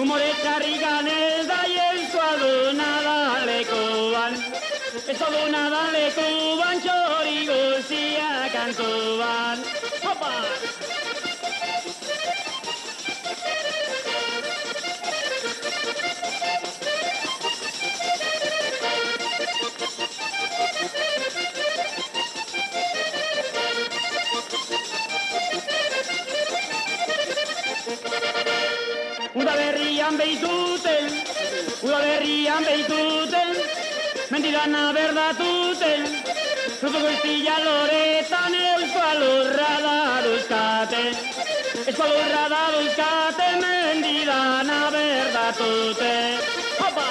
umore txarri ganez da jelzu aduna da lekuan. Ez aduna da lekuan, txori guztia kantuan. Berrian behituten, mendidana berdatuten, zutu guztia loretan eusko alurra da duzkaten. Eusko alurra da duzkaten, mendidana berdatuten. Hopa!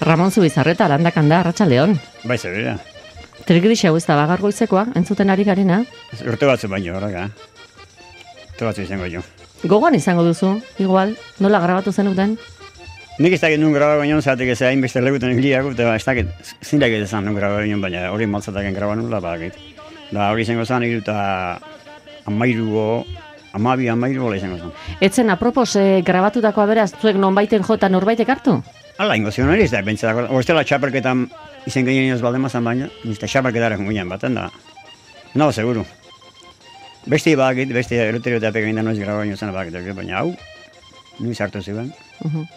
Ramon Zubizarreta, landakan da, Arratxaldeon. Bai, zebera. Trigris hau ez da bagargoizekoa, entzuten ari garena. Urte batzu baino, horrega. Urte batzu izango jo. Gogoan izango duzu, igual, nola grabatu zenuten? Nik ez dakit nun graba baino, zatek ez hainbeste leguten hiliak, eta ez dakit zindak ez zan nun graba baino, baina hori maltzataken graba nula badakit. Da hori izango zan, iru eta amairugo, amabi amairu hola izango zan. Etzen apropos eh, grabatutakoa beraz, zuek nonbaiten jota norbaitek hartu? Hala, ingo zion hori ez da, bentsatako, ostela txaperketan izan gehien ez baldemazan baina, nizte txaperketaren guinan baten da. No, seguru. Beste bakit, beste eroterio eta pegain da noiz graba baino zen bakit, baina hau, nuiz hartu ziren. Uhum.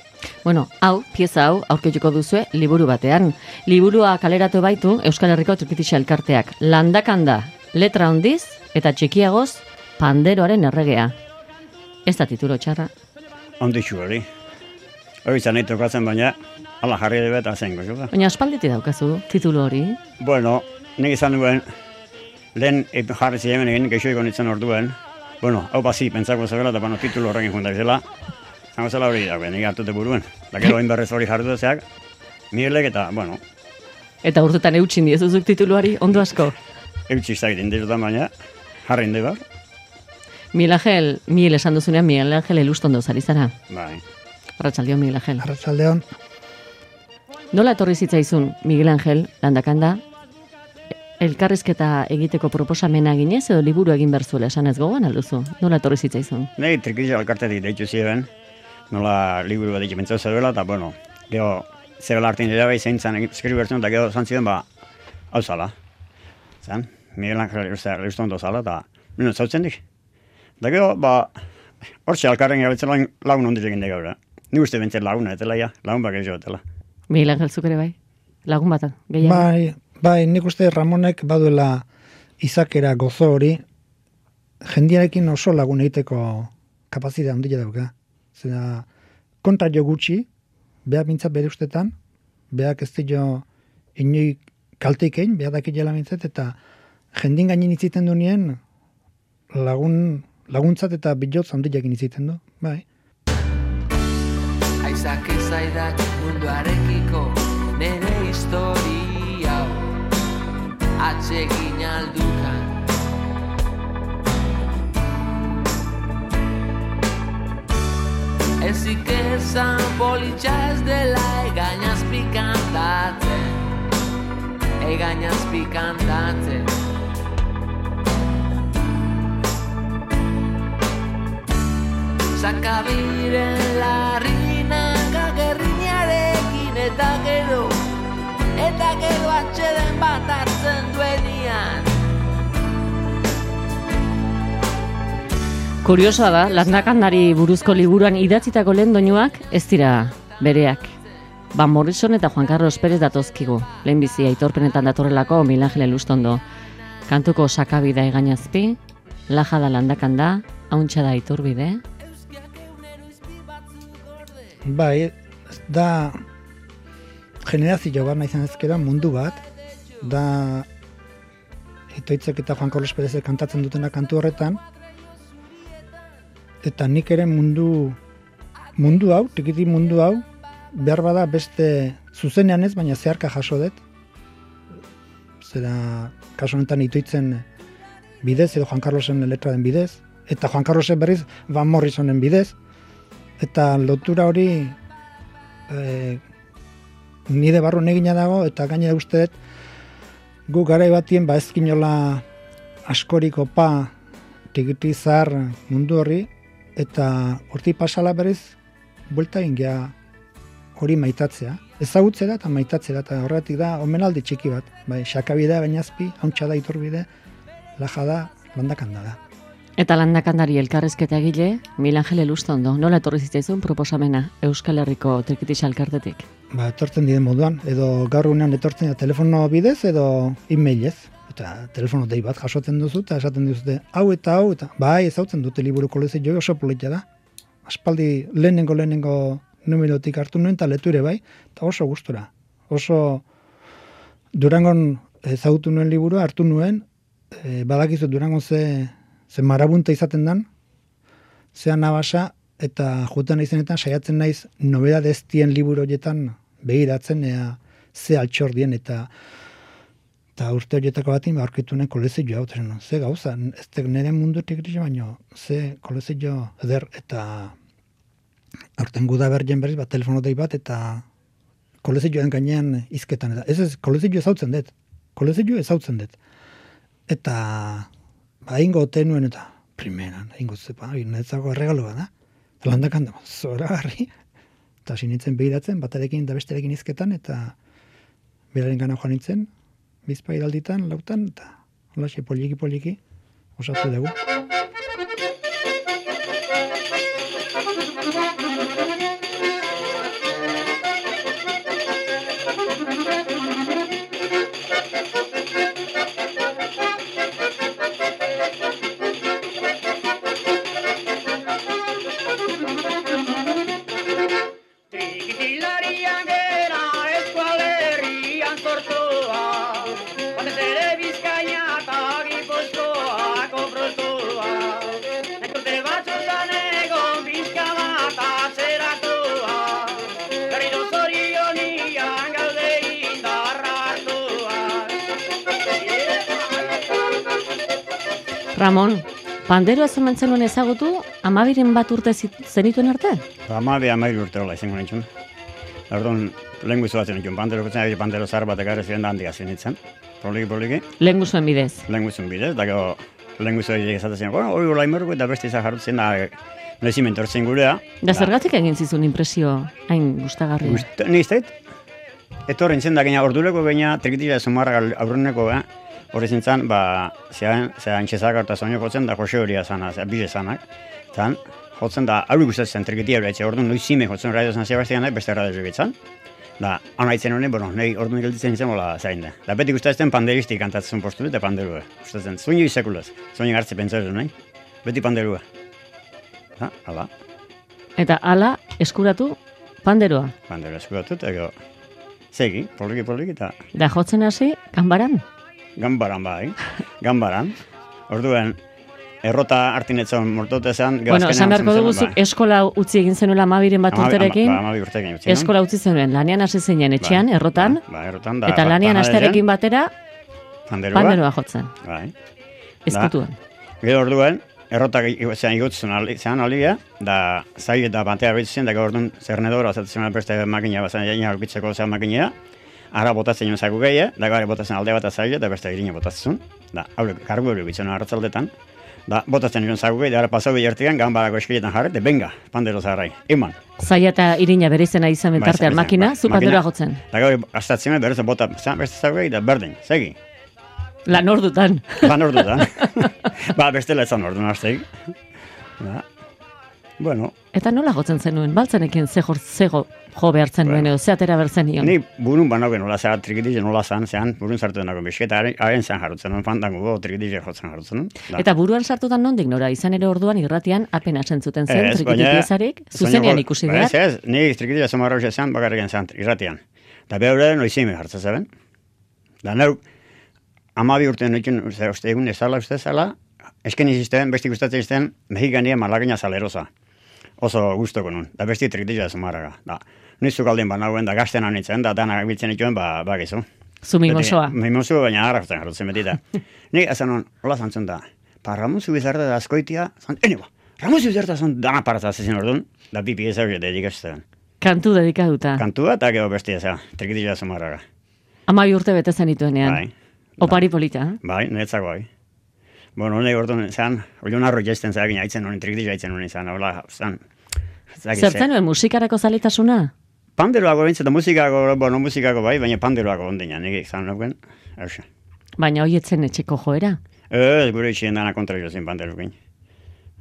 Bueno, hau, pieza hau, aurketuko duzue, liburu batean. Liburua kaleratu baitu Euskal Herriko Trikitixa elkarteak. Landakanda, letra handiz eta txikiagoz, panderoaren erregea. Ez da titulo txarra. Onditxu hori. Hori izan nahi tokatzen baina, ala jarri edo eta zen gozu. Baina aspalditi daukazu titulu hori. Bueno, nik izan duen, lehen jarri ziren egin geixo itzen orduen, bueno, hau basi, pentsako zebela, eta bano, titulu horrekin junta bizela, zango zela hori dago, nik hartute buruen. Da gero hain berrez hori jarri duzeak, Miguelek eta, bueno, Eta urtetan eutxin diezuzuk tituluari, ondo asko. eutxik zagiten dizutan baina, jarri indi bar, Miguel Angel, Miguel esan duzunean, Miguel Angel elustondo zari zara. bai. Arratxaldio, Miguel Angel. Arratsaldeon. Nola etorri zitzaizun Miguel Angel, landakanda, elkarrizketa egiteko proposamena ginez edo liburu egin berzuela esan ez gogoan alduzu? Nola etorri zitzaizun? Nei trikizio alkartetik deitu ziren, nola liburu bat pentsau zeruela, eta bueno, gero zebela hartin dira bai zein zan eskribu bertzen, eta gero zan ziren, ba, hau zala. Zan, Miguel Angel Riston do zala, eta nire zautzen dik. Da gero, ba, hortxe alkarren gabetzen lagun, lagun ondik egin gaur. Ni uste bentzen laguna, etela ja, lagun bak egin etela. Miguel Angel zuk ere bai? Lagun bat, gehiago? Bai, bai, nik uste Ramonek baduela izakera gozo hori, jendiarekin oso lagun egiteko kapazitatea handia dauka. Zera, kontra jo gutxi, beha mintzat bere ustetan, beak ez dio inoi kalteik egin, beha dakit jela mintzat, eta jendin gainin itziten du nien, lagun, laguntzat eta bilotz handiakin itziten du, bai. Aizak ezaidak munduarekiko nere historia Atsegin aldukan Ezik esan politxa ez dela egainaz pikantatzen. Egainaz pikantatzen. Zakabiren larrinaga gerrinarekin eta gero Eta gero atxeden bat hartzen duenian Kuriosoa da, landakandari buruzko liburuan idatzitako lehen doinuak ez dira bereak. Van Morrison eta Juan Carlos Pérez datozkigu. Lehenbizi aitorpenetan datorrelako Miguel Angel Elustondo. Kantuko sakabida egainazpi, laja da landakanda, hauntxa da iturbide. Bai, da generazio bat nahi ezkera mundu bat, da Itoitzek eta Juan Carlos Perezek kantatzen dutena kantu horretan, eta nik ere mundu mundu hau, tikiti mundu hau, behar bada beste zuzenean ez, baina zeharka jaso dut. Zera, kasu honetan itoitzen bidez, edo Juan Carlosen letraren bidez, eta Juan Carlosen berriz Van Morrisonen bidez, eta lotura hori e, nire barru negina dago, eta gainera uste dut gu garai batien ba ezkinola askoriko pa tigitizar mundu horri eta horti pasala berriz buelta ingea hori maitatzea. Ezagutzera eta maitatzera eta horretik da omenaldi txiki bat. Bai, xakabidea bainazpi, hauntxa da itorbide, laja da, landakanda da. Eta landakandari elkarrezketa egile, Milangel Elustondo, nola etorri zitzaizun proposamena Euskal Herriko trikitisa elkartetik? Ba, etortzen diren moduan, edo gaur unean etortzen da telefono bidez edo e-mailez. Eta telefono dei bat jasotzen duzu eta esaten duzute, hau eta hau, eta bai ezautzen dute liburu kolezi jo oso politia da. Aspaldi lehenengo lehenengo numerotik hartu nuen eta leture bai, eta oso gustura. Oso Durangon ezagutu nuen liburu hartu nuen, e, badakizu Durangon ze, ze marabunta izaten dan, zean nabasa, eta jutan izenetan saiatzen naiz nobedade ez dien liburu horietan begiratzen ea ze altxor dien eta eta urte horietako batin ba, aurkitu nuen kolezio hau, zen, ze gauza, ez da nire mundutik grise baino, ze kolezio eder eta aurten guda bergen berriz bat telefono dei bat eta kolezioen gainean izketan eta ez ez kolezio ezautzen dut, kolezio ezautzen dut. Eta ba ingo tenuen eta primeran, ingo zepa, netzago erregalo da. Landakan da, zora garri. Eta sinitzen behiratzen, batarekin eta besterekin izketan, eta beraren gana joan nintzen, bizpa lautan, eta holaxe poliki poliki, osatu dugu. Ramon, panderoa zeman zenuen ezagutu, amabiren bat urte zenituen arte? Amabi amairu urte hola izango nintzen. Orduan, lehen guzu batzen nintzen, pandero ari pandero zahar bat ekarri ziren da handia zinitzen. Poliki, poliki, Lehen guzuen bidez. lehen guzun bidez, da gero, lehen guzu hori esaten ziren, bueno, hori gola imerruko eta beste izan jarrutzen da, noizi mentortzen gurea. Da zergatik egin zizun impresio hain gustagarria. Gust- Ni iztait, etorren zen da gaina ordureko gaina trikitila zumarra aurreneko, eh? Horri zintzen, ba, zean, zean txezak eta soño jotzen da Jose horia zana, zera, bize zanak. Zan, jotzen da, hau gustatzen trikitia hori etxe, orduan noizime jotzen radio zan Sebastianak beste radio bitzen. Da, hona itzen honen, bueno, nahi orduan gelditzen izen hola zain da. Da, beti gustatzen panderistik kantatzen postu eta panderua. Gustatzen, soño izekulaz, soño hartze pentsatzen, nahi? Beti panderua. Da, hala, Eta hala eskuratu panderoa. panderua eskuratu, eta gero, segi, poliki, poliki, eta Da jotzen hasi, kanbaran. Gambaran bai, gambaran. Orduan, errota hartinetzen mortote zen, Bueno, esan beharko dugu zuk eskola utzi egin zenuela amabiren bat urterekin, ama- ba, urterekin utzi, eskola utzi zenuen, lanean hasi zinen etxean, errotan, Ba, errotan da. eta lanean astearekin batera, panderua. panderoa jotzen, Bai. ezkutuan. Gero orduan, errotak i- zean igutzen ali, zean alia, da zai eta batea bitzen, da gero orduan zernedora azatzen beste makina, bazen jaina aurkitzeko zean makinea, ara botatzen joan zaku gehi, da gare botatzen alde bat zaila, da beste irina botatzen. Da, haure, kargu hori bitzen arratzaldetan, da botatzen joan zaku gehi, da ara pasau bilertikan, ganbarako eskiletan jarri, de benga, pandero zaharrai, eman. Zaila eta irina bere izena izan bitartean Bai, makina, zu makina. panderoa jotzen. Da gero astatzen berez bota, zean beste zaku gehi, da berdin, segi. Lan ordutan. Ban ordu da. ba, bestela ezan ordu nastek. Ba. Bueno, Eta nola jotzen zenuen, baltzenekin ze jor, zego jo behartzen nuen, edo ze atera bertzen nion. Ni burun banago nola zera trikitize nola zan, zean burun sartu denako bisketa, haren zean jarrutzen, non fandango go trikitize jotzen jarrutzen. Da. Eta buruan sartutan nondik nora, izan ere orduan irratian apenas entzuten zen, Ez, trikiti baina- piezarik, zuzenean ikusi behar. Ez, ez, ni trikitize zomarra hoxe zean bakarriken zean, irratian. Da behure noizime jartzen zeben. Da neu, amabi urte noitzen, uste, egun ezala, uste zala, esken izisten, besti gustatzen izten, mexikania malagina salerosa. Oso gustoko nun, da besti trikitize zomarraga. Da, nizu galdien banagoen, da gazten anitzen, da dana biltzen ituen, ba, ba gizu. Zu mimosoa. Beti, Mimoso, baina harratzen jarrutzen beti da. Ni, esan hon, hola zantzun da, pa Ramon Zubizarda da askoitia, zan, ene ba, Ramon Zubizarda zan dana paratza zezen orduan, da bi pieza hori dedikazten. Kantu dedikaduta. Kantua eta gero bestia za, trikitila zumarraga. Amabi urte bete zenituenean. Bai, Opari polita, eh? Bai, netzako bai. Bueno, hone orduan, zean, olion arro jaizten zagin, aitzen honen, trikiti jaitzen honen, zean, hola, zagin, Zertzen nuen musikarako zaletasuna? Panderoako bintzeta musikako, bueno, musikako bai, baina panderoako ondina, nire zan nukuen, hausia. Baina hoietzen etxeko joera. Ez, gure itxien dana kontra jo zen panderokin.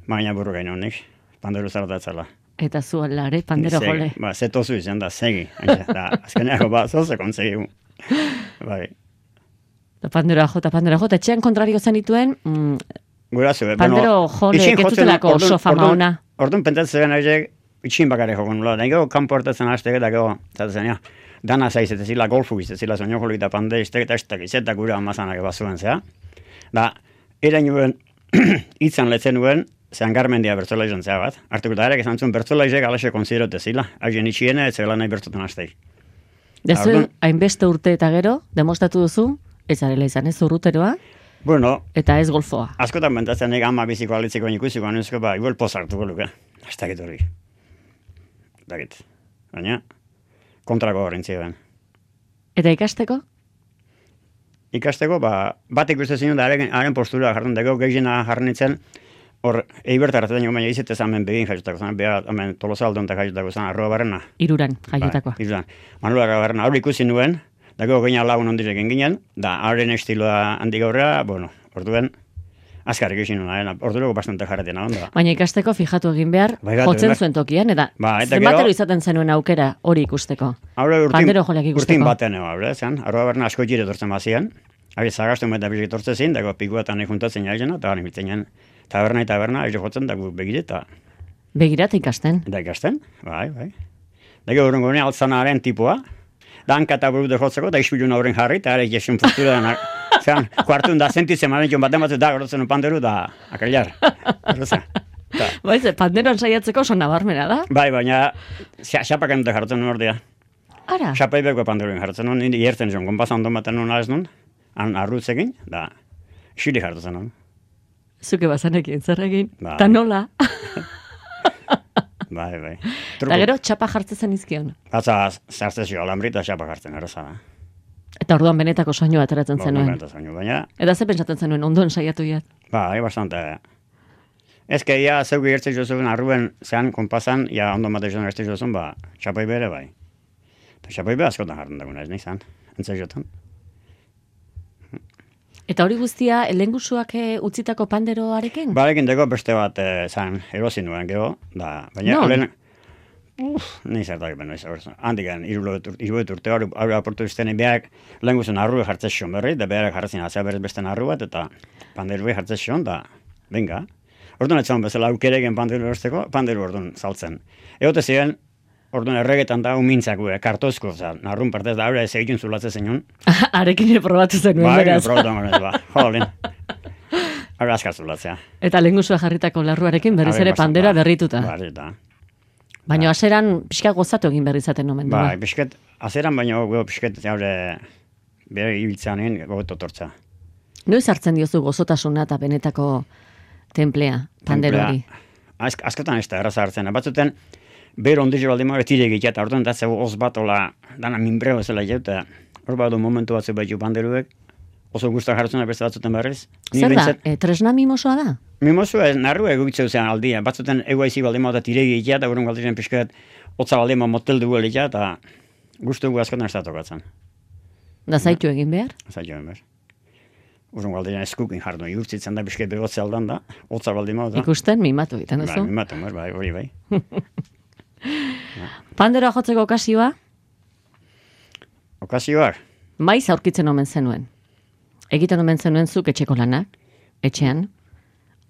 Baina burru gaino honek, pandero zaratatzala. Eta zu alare, pandero jole. Ba, zetozu izan da, segi. Da, azkeneako, ba, zoze konsegiu. Bai. Eta pandero jo, eta pandero jo, eta etxean kontrario zenituen, mm, Gura zu, eh, Pandero jole, ketzutelako oso fama ona. Orduan pentsatzen horiek, itxin bakarrik joko nula. Da, gero, kanpo hartatzen hasteke, da, gero, zaten ja, dana zaiz, eta zila golfu izte, zila soño joli eta pande, izte, eta izte, izte, gure amazanak bazuen, zea. Da, erain nuen, itzan letzen nuen, zean garmendia bertzola izan zea bat. Artuko da, ere, esan zuen bertzola izek alaxe konsiderote zila. Haien itxiene, ez zela nahi bertzotan hastei. Dezu, Orduan- hainbeste urte eta gero, demostratu duzu, ez zarela izan ez urruteroa, Bueno, eta ez golfoa. askotan bentatzen nik ama biziko alitziko ikusiko anuzko, ba, igual poz hartuko luke. Hori. Ez dakit. Baina, kontrako horrentzi ben. Eta ikasteko? Ikasteko, ba, bat ikusten zinun da haren, haren postura jartzen dago, gehiena jarnitzen, hor, eiberta hartzen baina izitez hemen begin jaiotako zan, beha, hemen tolosa aldontak jaiotako zan, arroa barrena. Iruran. Ba, izan. Manuel arroa barrena, hori ikusi nuen, dago gehiena lagun ondirekin ginen, da, haren estiloa handik aurrera, bueno, orduen, azkar ikusi nuen, eh, orduko bastante jarretzen onda. Baina ikasteko fijatu egin behar, Bai, jotzen bai. zuen tokian, eta, Ba, eta zenbatero gero- izaten zenuen aukera hori ikusteko. Haure urtin, Pandero joleak ikusteko. urtin baten eba, bre, zen, arroa berna asko jire tortzen bazien, Abi, zagastu eta bizik tortzen zin, dago pikuetan juntatzen jaizena, eta gani mitzen taberna eta taberna, aire jotzen, dago begire, eta Begirate ikasten. da ikasten, bai, bai. Dago urrengo gune altzanaren tipua, da hanka eta buru jotzeko, da ispilun horren jarri, eta ere jesun postura da, zean, kuartun da sentitzen maren joan baten batzu, da gorotzen panderu, da, akaliar. Horreza. Ta, Bai, ze, panderoan saiatzeko oso nabarmena da. Bai, baina, xa- xapakan dute jartzen nuen ordea. Ara, Xapai beko panderoin jartzen nuen, nindi jertzen zion, konpazan domaten nuen az nun, han arrutzekin, da, xili jartzen nuen. zuke bazanekin zer egin. Ba. Ta nola. Bai, bai. Eta gero txapa jartzen zen izkion. Batza, zartzen zio, alambri eta xapa jartzen, erosa da. Eta orduan benetako soinua ateratzen Ba, zenuen. momentu zaino, Baina, Eta ze pentsatzen zenuen, ondoen saiatu jat. bai, bastante. Ez que ia zeu gertzen jozuen arruen zean konpazan, ja ondo mate joan gertzen jozuen, ba, xapai bere bai. Eta xapai bere askotan jartzen daguna, ez nizan, entzai jotan. Eta hori guztia, lengusuak eh, utzitako panderoarekin? Barekin dago beste bat eh, zan, erosi nuen gero, da, baina, Non? olen, Uf, ni zertak ben noiz, hori handikan, irubet urte hori aportu lehen guzun arrue jartzen zion berri, da behar jartzen atzea berriz beste arru bat, eta panderue jartzen zion, da, venga. Orduan etzan bezala aukeregen panderu erosteko, panderu orduan saltzen. Egote ziren, orduan erregetan da umintzak gue, kartozko, oza, narrun partez da, hori ez egiten zulatzen zenun. Arekin ere probatu zenuen, Ba, beraz. probatu manez, ba, jolin. Hori askar zulatzea. Eta lengusua jarritako larruarekin berriz ere bastan, panderoa ba. berrituta. Ba, hori da. Baina aseran pixka gozatu egin berri izaten omen du. Bai, pixket, azeran baino gero pixket jaure bere ibiltzean egin gogoto tortza. Noiz hartzen diozu gozotasuna eta benetako templea, panderori. Az, askotan ez da erraza hartzen. Batzuten, bero ondizu baldin mara tire egitea, eta orduan da zego oz bat ola, dana minbreo zela jau, eta hor badu momentu batzu baitu panderuek, oso guztak jartzen da beste batzuten berriz. Ni Zer da, e, tresna mimosoa da? Mimozu ez, narru egubitzeu zean aldia. Batzuten egu aizi baldin mara tire egitea, eta gurun galdiren pixkat, hotza baldin mara motel dugu elitea, eta guztu gu askotan ez da tokatzen. Da zaitu egin behar? Zaitu behar. Urrun galdiren eskukin jardu, igurtzitzen da pixkat begotze aldan da, hotza baldin mara. Ikusten mimatu egiten duzu. mimatu, bai, bai, hori bai. Panderoa jotzeko okasioa, Okazioak, maiz aurkitzen omen zenuen. Egiten omen zenuen zuk etxeko lanak, etxean,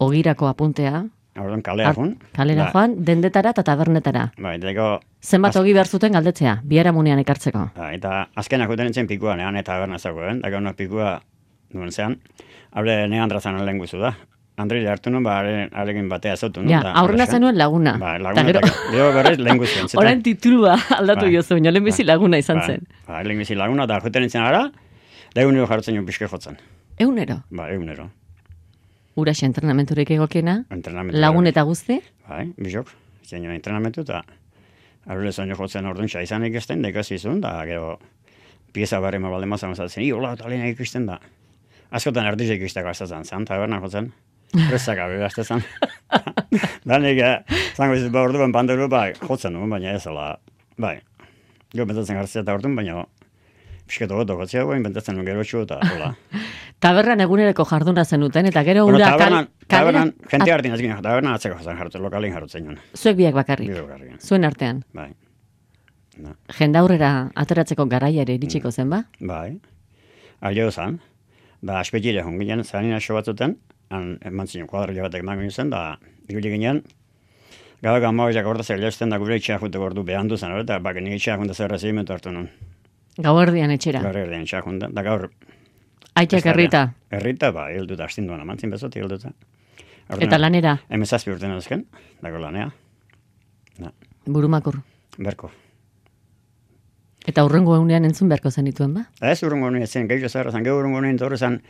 ogirako apuntea, orduan kalera jun. kalera Da, joan, dendetara eta tabernetara. Bai, dago, Zenbat ogi behar zuten galdetzea, biharamunean ekartzeko. da, eta azkenak uten nintzen pikuan, ean eta berna zagoen, dago no pikua nuen zean, habre ne andrazan lehen guzu da. Andri hartu nuen, ba, harekin batea zautu nuen. Ja, aurrena zenuen laguna. Ba, Ta laguna, gero- eta gero berriz lehen guzu entzeta. Orain titulua aldatu Bai. jozu, baina lehenbizi Bai. laguna izan Ba, zen. Ba, lehen bizi laguna, da juten nintzen ara, da egunero jartzen nuen pixke jotzen. Eunero, Ba, egunero. uraxe entrenamenturik egokiena, Entrenamendu. lagun eta guzti, Bai, bizok, zein entrenamentu eta aurre zoino jotzen orduan xa izan ikusten, da ikasi zuen, da gero pieza barri ma balde mazan zatzen, i, hola, eta lehena ikusten da. askotan erdizek izteko astatzen zen, taberna jotzen. Rezak gabe astatzen. da nik, eh, zango izut, ba, orduan panderu, ba, jotzen nuen, baina ez ala, bai. Jo, bentatzen gartzea eta orduan, baina pisketo goto gotzea, baina bentatzen nuen gero txu eta, hola. Tabernan egunereko jarduna zenuten, eta gero Bueno, ura tabernan, tabernan, jente hartin ezkin, tabernan atzeko jatzen jartzen, lokalin jartzen nuen. Zuek biak bakarrik, Bide bakarrik, zuen artean. bai. Na, Jendaurrera ateratzeko garaia ere iritsiko zen, ba? bai. Alio zan, da aspetire hon ginen, zanina batzuten, han eman zinen kuadrille batek eman ginen, da ibili ginen, Gau gama horiak orta zer lehazten da gure itxea jute gordu behan duzen, eta bak nik itxea junta zer rezimentu hartu nun. Gau erdian etxera. Gaur erdean itxea junta, da gaur Aitak herrita. Errita, ba, hilduta, astinduan amantzin bezotik hilduta. Eta lanera, Hemezazpi urten azken, dago lanea, burumakur. berko. Eta urrengo egunean entzun beharko zenituen, ba? Ez urrungo nuen zen, gehiago zara zen, gehiago nuen torre zen,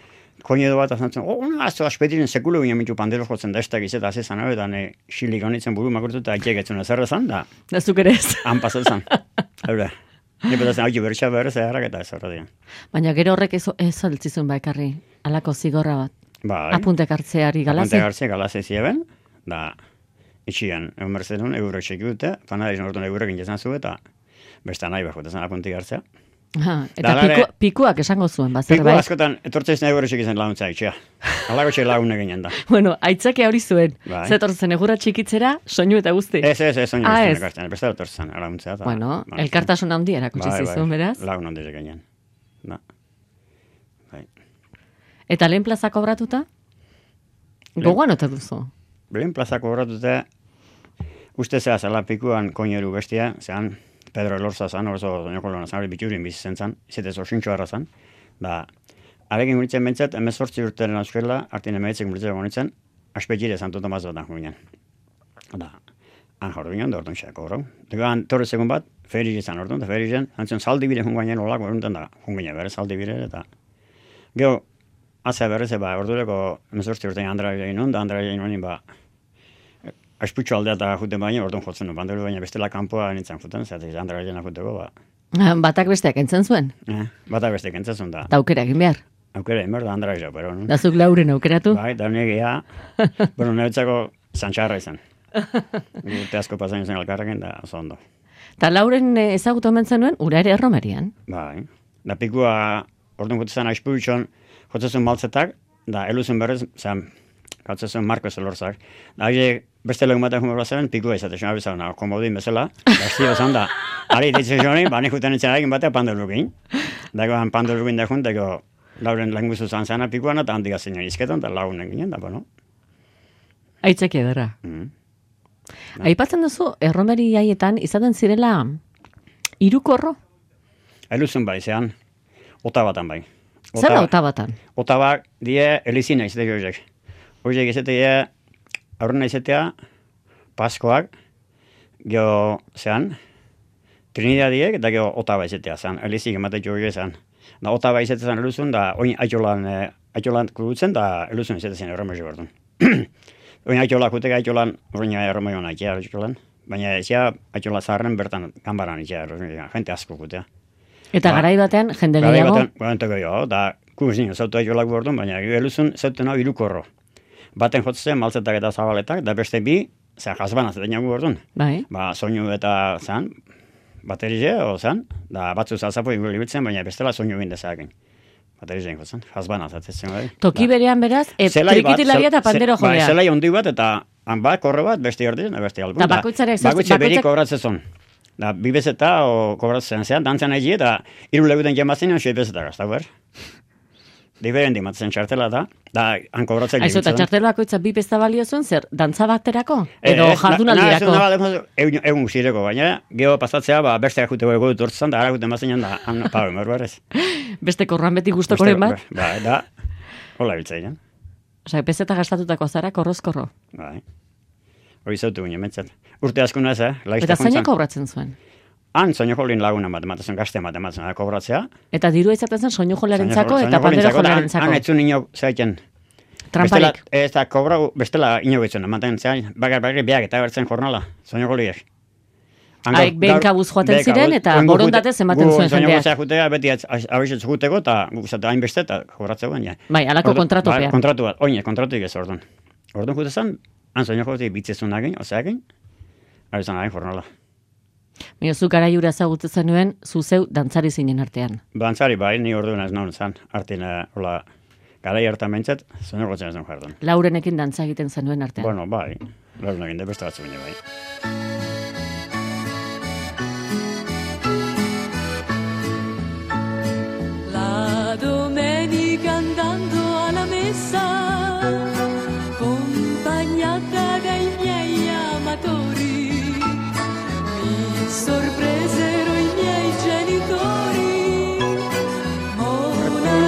koinedo bat azan zen, oh, una, azto aspetiren sekulo ginen mitu pandero jotzen da ez da gizeta azizan, hau, eta ne xilik honitzen buru makurtu eta aitek etzuna zer zen, da, Da zuk ere ez. han pasatzen. Hau da, ni betatzen hau bertxa behar zeharrak eta ez horra dian. Baina gero horrek ez, ez altzizun ba ekarri. Alako zigorra bat. Bai, Apuntek hartzeari galazi. Apunte gartzea galaze zieben, da, itxian, egun berzen euro txeki dute, panadariz nortun euro gintzen zu eta beste nahi behar apuntik hartzea. Ha, eta Da, piku, pikuak esango zuen, ba, Piku zerbait. askotan, etortzea izan euro txeki zen laguntza itxea. Alago txek lagun eginen da. Bueno, aitzake hori zuen. Bai. Zetortzen egura txikitzera, soinu eta guzti. Ez, ez, ez, oin Ah, ah, ez. ez. Beste etortzen, laguntza. eta- Bueno, Ba, elkartasun handi erakutsi bai, zizun, bai, beraz. Lagun handi ginen. Da. Bai. Eta lehen plaza kobratuta? Gogoan ote duzu. Belen plazako horretute, uste zea zela pikuan koineru bestia, zean Pedro Elorza zan, orzo doñoko lona zan, hori biturin bizi zen zan, izete zorsintxo harra zan, da, arekin guritzen bentsat, emezortzi urteren euskela, artin emeetzek guritzen guritzen, aspetxire Santo Tomas bat ginen. Da, han jordu ginen, da orduan xeako horro. Dago, han torre segun bat, feri izan orduan, da feri izan, antzen saldi bire jungainen olako eruntan da, jungainen bere saldi bire, eta Gero, Aza berrez, ba, ordureko emezortzi urtein andra egin nun, da andra egin nun, ba, Asputxo aldea eta juten baina, orduan jotzen du, banderu baina bestela kanpoa nintzen juten, zeratik andra egin juteko, ba, Batak besteak entzen zuen. eh, bata beste kentzazun da. Eta aukera egin behar. Aukera, emer da andra egin, pero, no? Da zuk lauren aukeratu. Bai, da nire bueno, niretzako zantxarra izan. Urte asko pasan izan elkarrekin, da oso ondo. Eta lauren ezagutu hemen zenuen, ura ere erromerian. Bai, da pikua, orduan jotzen asputxon, jotzen maltzetak, da eluzen berrez, zan, gatzen Marcos Elorzak. Da, hile, beste legun batean jumor bazen, pikua izate, xona bizan, na, komodin bezala, da, esti bezan da, ari ditzen joni, ba, nik juten etxen egin batea pandelukin. Dago, han pandelukin da jun, dago, lauren lehen guzu zan zana pikuan, eta handik azinen izketan, eta lagunen ginen, da, bueno. Aitzeki ederra. Mm. Aipatzen duzu, erromeri haietan izaten zirela irukorro? Eluzen bai, zean, ota batan bai. Zer da ota batan? Otabak die elizina izate horiek. Horiek izatea, aurrena izatea, paskoak, geho, zean, trinidadiek, eta geho otaba izatea, zean, elizik emate horiek zean. Da otaba izatea zen eluzun, da oin aitolan, eh, aitolan kurutzen, da eluzun izatea zen erromezi berdun. oin aitola kuteka aitolan, horreina erromezi hona itea aitolan, baina ezia aitola zaharren bertan kanbaran itea, jente asko kutea. Eta Ba, garai batean, jende Garai gehiago, batean, guantako jo, da, nio, zautu aiolak bordun, baina eluzun zauten hau irukorro. Baten jotzen maltzetak eta zabaletak, da beste bi, zera jasbana zaten jagu bordun. bai, Ba, soinu eta zan, baterize, o zan, da batzu zazapo ingurli bitzen, baina bestela soinu bin dezakin. Baterize jotzen, jasbana zaten bai. toki Da. berean beraz, bat, trikitilaria eta pandero bai, jolea. zelai ondi bat, eta han bat, korre bat, beste eta beste albun. Eta bakoitzarek zer- Bakoitze beri kobratzen. Da, bi bezeta, o kobratzen zean, dantzan nahi eta iru leguten jemazien, xoi bezeta gazta, ber. Diferenti matzen txartela da, da, han kobratzen Aizu, eta txartel bakoitza bi pesta balio zuen, zer, dantza baterako? Eh, Edo jardunaldirako? Egun, egun zireko, baina, geho pasatzea, ba, beste akute ego dutortzen, da, akute mazien da, han, pa, emer berrez. Beste korran beti gustokoren bat? Ba, da, hola biltzeien, Osea, peseta gastatutako zara korrozkorro. bai. Hori zautu ginen, mentzat. Urte asko naz, eh? Eta zeinek kobratzen zuen? Han, soño jolin laguna bat, ematen gazte bat, ematen kobratzea. Eta diru izaten zen soinu jolearentzako Soinu eta pandero jolintzako, da, Han etzun ino zaiten. Tramparik. Bestela, ez da, kobra, bestela ino betzen, ematen zean, bakar bakar biak eta bertzen jornala. Hango- Haik behin kabuz joaten ziren eta gu borondatez ematen gu zuen jendeak. gozea jutea, beti abixetzu juteko, eta guztat hainbeste, eta kobratzea baina. Bai, halako Ordu- kontratupean. Bai, kontratu bat, oine, kontratuik ez orduan. Orduan jute zen, han soinu jote bitzezun agin, osea agin, hori zen agin jornala. Baina zu garaiura ezagutzen zenuen, zu zeu dantzari zinen artean. Bantzari bai, ni orduan ez naun zen, hartin, eh, hola, garai hartan behintzat, soinu gotzen ez naun jardun. Laurenekin dantza egiten zenuen artean. Bueno, bai, lorun egin de beste batzu bai.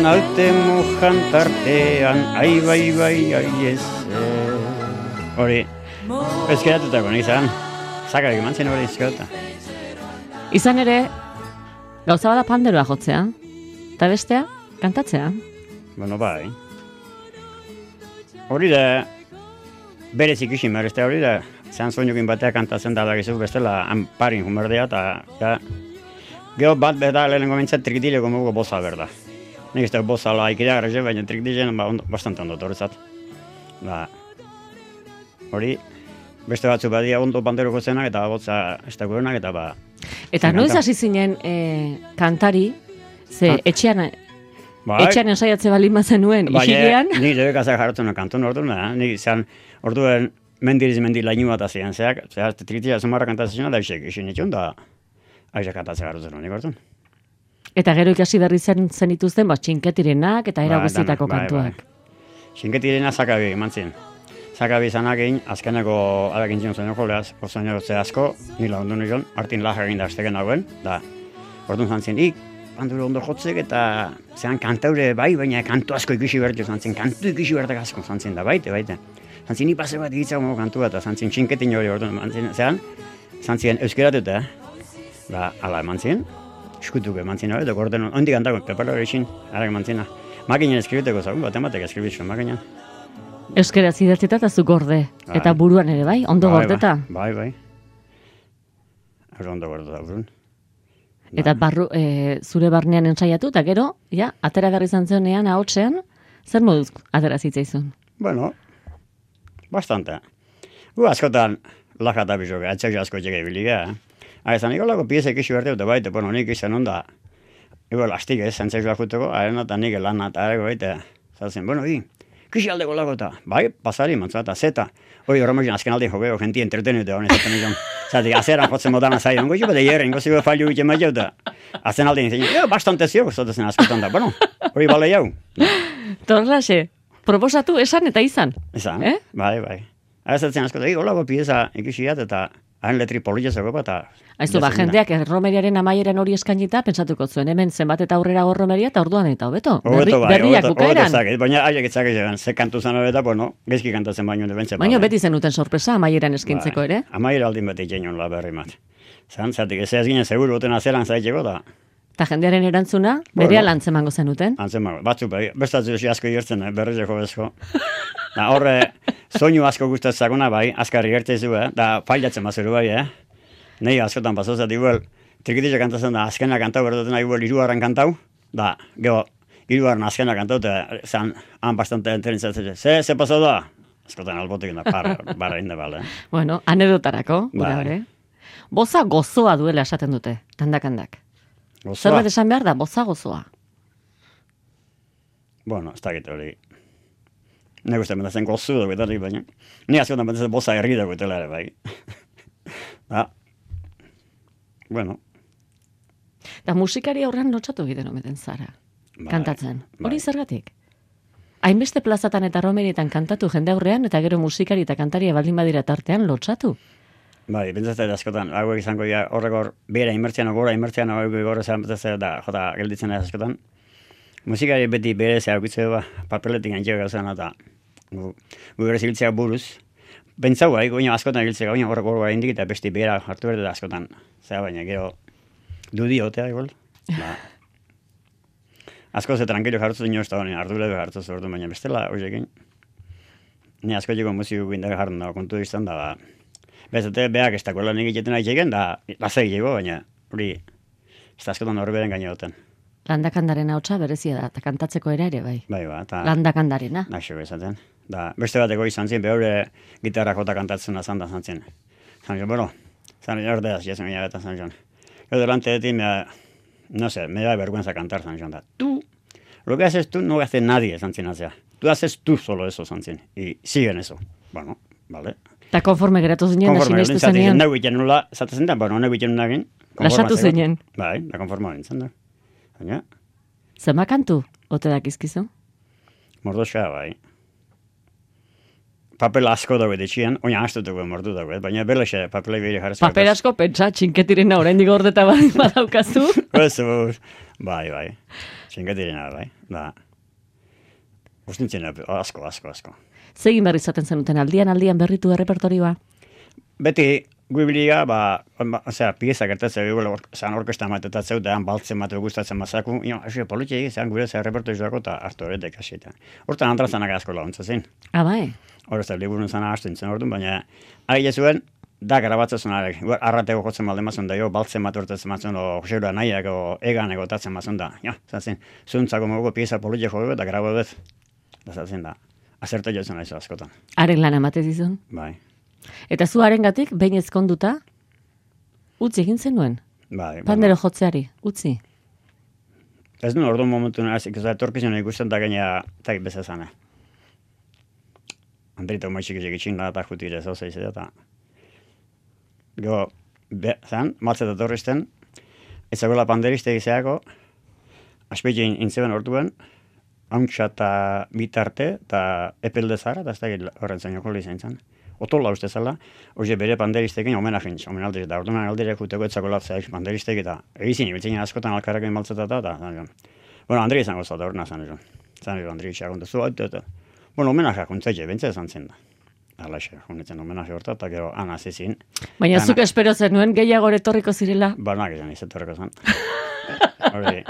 Naute mojan tartean, ai bai bai ai ez. Hori, ezkeratutako nizan, zakarik eman hori ezkerata. Izan ere, gauza bada panderoa jotzea, eta bestea, kantatzea. Bueno, bai. Hori da, berez ikusi merezte hori da, zehan soinukin batea kantatzen da dakizu bestela, han parin humerdea, eta ja, geho bat beda lehenengo mintzat trikitileko mugu boza berda. Nik ez da boza la ikidea garreze, baina trikitilen ba, ondo, bastante ondo torrezat. Ba, hori, beste batzu badia ondo panderoko zenak, eta botza gurenak, eta ba, Eta noiz hasi zinen eh, kantari, ze etxean, bai, etxean ensaiatze bali mazenuen, isilean, Ni debe kasa jartzen kantun orduan, da. Ni izan orduen mendiriz mendi lainu bat hasian zeak, zehar trikitia zumarra kantatzen da isek isin itxun da. Aiza kantatzen gartzen nik orduan. Eta gero ikasi berri zen zenituzten, ba, txinketirenak eta era Bai, guztietako bai, kantuak. Xinketirena zakabi eman zin. Zakabi izanak egin, azkeneko abekin zion zen joleaz, pozaino ze asko, ni lagundu nion, Martin Laja egin da azteken dagoen, da, orduan zantzien, ik, pandure ondo jotzek eta zean kantaure bai, baina kantu asko ikusi bertu zantzien, kantu ikusi bertak asko zantzien da, baite, baite. Zantzien, ni pase bat egitza gomo kantu bat, eta zantzien txinketin hori orduan, zean, zantzien euskeratuta, ba, ala eman zien, eskutuk eman zien hori, eta gorden, ondik kantako, pepero hori xin, ara eman ziena. Makinen eskribiteko zagun, bat ematek eskribitzu, makinen. Euskaraz idatzita eta zu gorde. Bai. Eta buruan ere, bai? Ondo Bai, gordeta. Bai, bai. Oso ondo gordeta burun. Eta barru, e, zure barnean ensaiatu, eta gero, ja, atera garri izan zenean, ahotsean, zer moduz atera zitzaizun? Bueno, bastante. Gu askotan laja eta bizoka, atxak asko txeke biliga. Ara, zan, ikolako piezek isu berte dute baite, bueno, nik izan onda, igual lastik ez, zantzaizu akuteko, arena eta nik lan eta areko baite. Zatzen, bueno, i, kisi aldeko lago eta, bai, pasari, mantza eta zeta. Hoi, horremozien azken aldi jokeo, genti entretenute honi zaten izan. Zatik, azeran jotzen modana zai, ongo jo, bete jerren, gozi go fallu egiten maio eta. Azen aldi nintzen, jo, bastante zio, gozatzen askotan da, bueno, hori bale jau. Torlaxe, proposatu esan eta izan. Esan, Eh? bai, bai. Arazatzen asko, da, holako pieza ikusiat eta hain letri polilla zego bat, eta... Aizu, ba, jendeak erromeriaren amaieran hori eskainita, pentsatuko zuen, hemen zenbat eta aurrera gorromeria eta orduan eta hobeto. Berri, Hobeto bai, berriak hobeto, hobeto bukaeran. zaket, baina aiek etzak egan, ze kantu zan hobeta, bueno, gezki kantatzen baino ne bentsa. Baina beti zenuten sorpresa amaieran eskintzeko ere. Amaier aldin bat ikenion la berri mat. Zan, zatik, ez ez ginen seguru boten azeran zaiteko da, Eta jendearen erantzuna, Bueno. bere alantzemango zenuten. antzema, batzu bai, bestatzu esi asko irtzen, eh, bezko. da horre, soinu asko gustatzakuna bai, askarri gertzezu, eh, da failatzen bazuru bai, eh. Nei askotan pasozat, igual, trikitisa kantatzen da, azkena kantau berduten, igual, irugarren kantau, da, geho, irugarren azkena kantau, eta zan, han bastante entrenitzatzen, ze, ze pasau da? Askotan albotik da, barra, barra inde bale. Bueno, anedotarako, gura Bai. hori. Boza gozoa duela esaten dute, tandakandak. Gozoa, Zerbait esan behar da, boza gozoa. bueno, ez dakit hori. Ne guztien bentatzen gozu dugu eta baina. Ni askotan bentatzen boza herri dugu etela ere, bai. da. Bueno, Eta musikari aurrean lotxatu egiten ometen zara. bai, kantatzen. bai. Hori zergatik? Hainbeste plazatan eta romerietan kantatu jende aurrean eta gero musikari eta kantaria baldin badira tartean lotxatu. Bai, pentsatzen askotan, hauek izango dira horrek hor, bera inmertzian, gora inmertzian, hauek gora zean pentsatzen da, jota, gelditzen da askotan. Musikari beti bere ze haukitze ba, papeletik antxeo gauzan, eta gu, gu buruz. Pentsau bai, baina askotan giltzea, baina horrek hor indik eta besti bera hartu berde da askotan. Zera baina, gero, dudi otea igual. Ba. Asko ze tranquilo dino ez da honi, ardure be hartzu zordu, baina bestela horiekin. Ni asko joko musiko gindak jartzen da, kontu izan da, ba, Bezate, beak ez dago lan egiten nahi egin, da, lasai jego, baina, hori, ez da askotan horberen gaine duten. Landakandaren hautsa berezia da, eta kantatzeko ere ere bai. Bai, ba, eta... Landakandarena. Naixo esaten. Da, beste bateko izan zen, behore gitarra jota kantatzen azan da zantzen. Zan jo, bueno, zan jo, ordea, jesu mila eta zan jo. Yo delante de ti me, no sé, me da vergüenza cantar, San John. Tú, lo que haces tú no hace nadie, San Cinacia. Tú haces tú solo eso, San Cin. Y siguen eso. Bueno, vale. Eta konforme geratu zinen, da Konforme, sinestu zaten, zenean, nau egiten nula, zaten da, bueno, nau egiten nula egin. Lasatu zinen. Bai, da konforma nintzen da. Baina, zema kantu, ote dakizkizu? mordoska, bai. Papel asko dago etxian, oina astu dugu mordu dago, baina belexe papelei bere jarrez. Paper asko pentsa, txinketirena oraindik gordeta bai badaukazu. Bai, bai. Txinketirena, bai. Da. Ustintzen asko, asko, asko. Zegin berri izaten zenuten aldian aldian berritu errepertorioa. Beti, guibilia, ba, ba, osea, pieza gertatzen dugu, or, zan orkesta matetat zeutean, baltzen mate gustatzen mazaku, jo, hasi, politxe egin, gu ze repertorio dago, eta hartu horretek hasita. Hortan antrazanak asko launtza zen. Ah, bai. Hor ez da, liburun zana hasten zen orduan, baina, ari zuen, da grabatzen zuen. Arrateko jotzen balde mazun da, jo, baltzen bat mazun, o, joseroa nahiak, o, egan egotatzen mazun da. Ja, zazen, zuntzako mogu pieza politxe jo eta grabo. Da zazen da, azerta jotzen aizu askotan. Haren lan amate zizun. Bai, Eta zu harengatik behin ezkonduta, utzi egin zenuen. bai. Pandero jotzeari, utzi. Ez nuen orduan momentu nazik, ez da, etorkizuna ikusten da gaina, eta bezazana. Andrita maitxik ezek itxin da, eta jutire zauzea izan, eta... Go, be, zan, matzeta torrizten, ez panderiste izeako, aspetxe intzeben orduan, hauntxa eta bitarte, eta epelde zara, eta ez da horren zaino joli izan zen. Otola uste zela, hori bere panderistekin homenajin, homenaldez, da orduan aldire juteko etzako lapzeak panderistek, eta egizin, ibiltzen askotan alkarrakin maltzeta eta, eta, Bueno, Andri izango zata hor nazan edo. Zan edo Andri itxagon da, zu, eta, eta. Bueno, homenajea kuntzaitxe, bentsa esan zen da. Alaxe, honetzen homenaje horta, eta gero ana zizin. Baina zuk espero zenuen gehiago etorriko zirela. Banak izan izetorreko zen. Hori.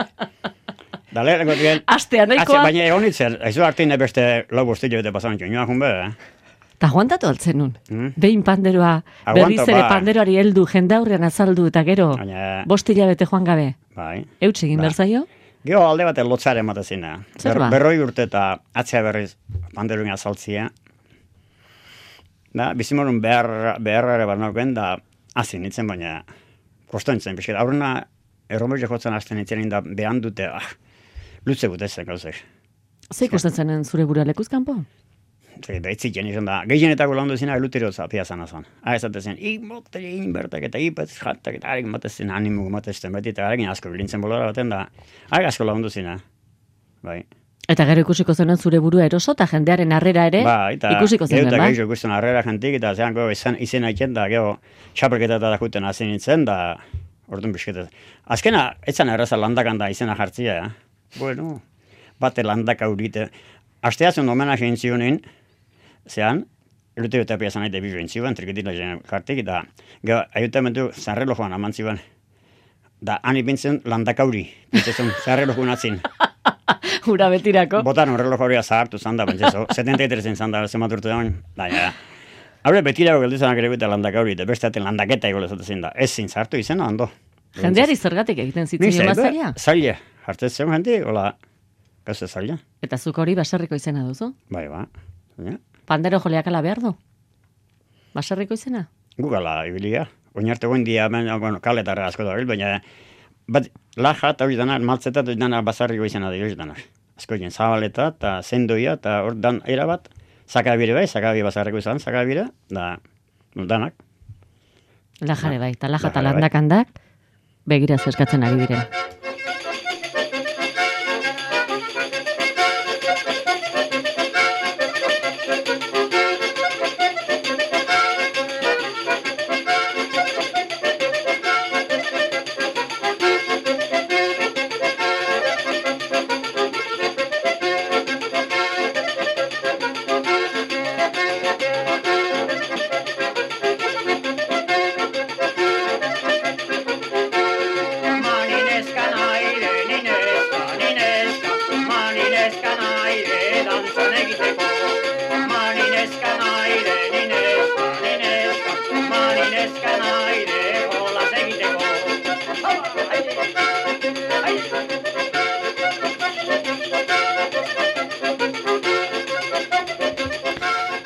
Da lehenko dien... Astea nahikoa, Baina egon itzen, aizu hartine beste lau bostillo bete pasan txoinua jun be, eh? eta aguantatu altzen nun. Mm? Behin panderoa, berriz ere bai. panderoari heldu, jendaurrean azaldu eta gero, Baina, bost hilabete joan gabe. bai. Eutx egin Ba. behar zaio? Gero alde bat lotzare ematezina. Zer ba? berroi urte eta atzea berriz panderuin azaltzia. Da, bizimorun behar, beharrare bat nauken, da, hasi nintzen, baina kosto nintzen, pixket. Aurrena, erromertxe jotzen hasten nintzen, da, behan dute, ah, lutze gute zen gauzek. Ze ikusten zenen zure burua lekuzkanpo? Zer, Beitzik jen izan da, gehienetako landu zina, lutero zapia zan azan. Ha, ez zen, ik motel egin bertak eta ipetz jatak eta harekin matezen, animu matezen, beti eta harekin asko bilintzen bolara baten da, harek asko landu zina. Bai. Eta gero ikusiko zenuen zure burua eroso eta jendearen harrera ere Ba, eta ikusiko gero eta ba? gehiago ikusten arrera jentik, eta zean gero izan, izena iken da, gero txapelketa eta dakuten hasi nintzen, da, orduan bisketez. Azkena, etzan erraza landakan da izena jartzia, eh? Bueno, bate landaka urite. Asteatzen homenaje egin zionin, zean, elute bete apia zanaite bizu zion, triketila jen kartik, eta gero, ayuntamentu zarrelojoan aman zion. Da, han ipintzen landakauri, pintzen zarrelojoan atzin. Hura betirako. Botan horrelo horia zahartu zan da, pentsezo. 73 zan da, zemat urte dagoen. Da, ja. Haure betirago geldizanak ere eta landak hori, eta beste aten landaketa ego lezatzen da. Ez zin zartu izena, ondo. Jendeari zergatik egiten zitzen zaibe, zaila? Hartzen zen jenti, hola, gauze zaila. Eta zuk hori baserriko izena duzu? Bai, ba. Ja. Pandero joleak ala behar du? Baserriko izena? Gugala ibilia. Oinarte guen dia, ben, bueno, kaletarra asko da baina bat, laja eta hori dana, maltzeta hori dana bazarriko izena da hori dana. Asko jen zabaleta eta zendoia eta hor dan erabat, sakabire bai, sakabire bazarriko izan, sakabire, da, danak. Lajare bai, eta laja eta bai. landakandak begira zeskatzen ari diren.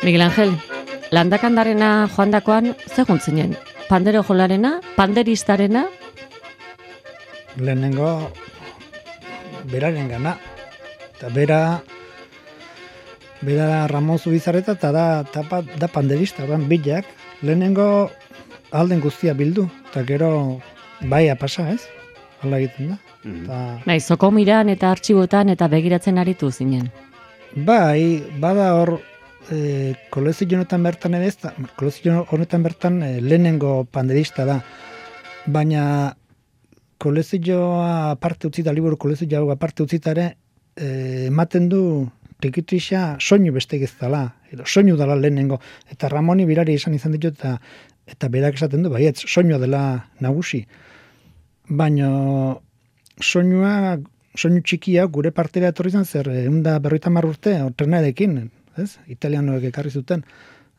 Miguel Angel, landakandarena joan dakoan, ze juntzinen? Pandero jolarena, panderistarena? Lehenengo, beraren gana. Eta bera, bera da Ramon Zubizarreta eta da, da, pa- da panderista, orduan bilak. Lehenengo alden guztia bildu, eta gero baia pasa, ez? Hala egiten da. Mhm. Eta, bai, zokomiran eta artxibotan eta begiratzen aritu zinen. bai, bada hor, e, kolezio honetan bertan ere ez da, kolezio honetan bertan e, lehenengo panderista da. Baina kolezioa aparte utzita, liburu kolezioa aparte utzita ere, e, ematen du Rikitrisa soinu beste ez dala, edo soinu dala lehenengo, eta Ramoni birari izan izan ditut, eta, eta berak esaten du, baietz, soinua dela nagusi. Baina soinua, soinu txikia gure partera etorri zen zer, egun da berroita urte, trenarekin, ez? Italianoek ekarri zuten.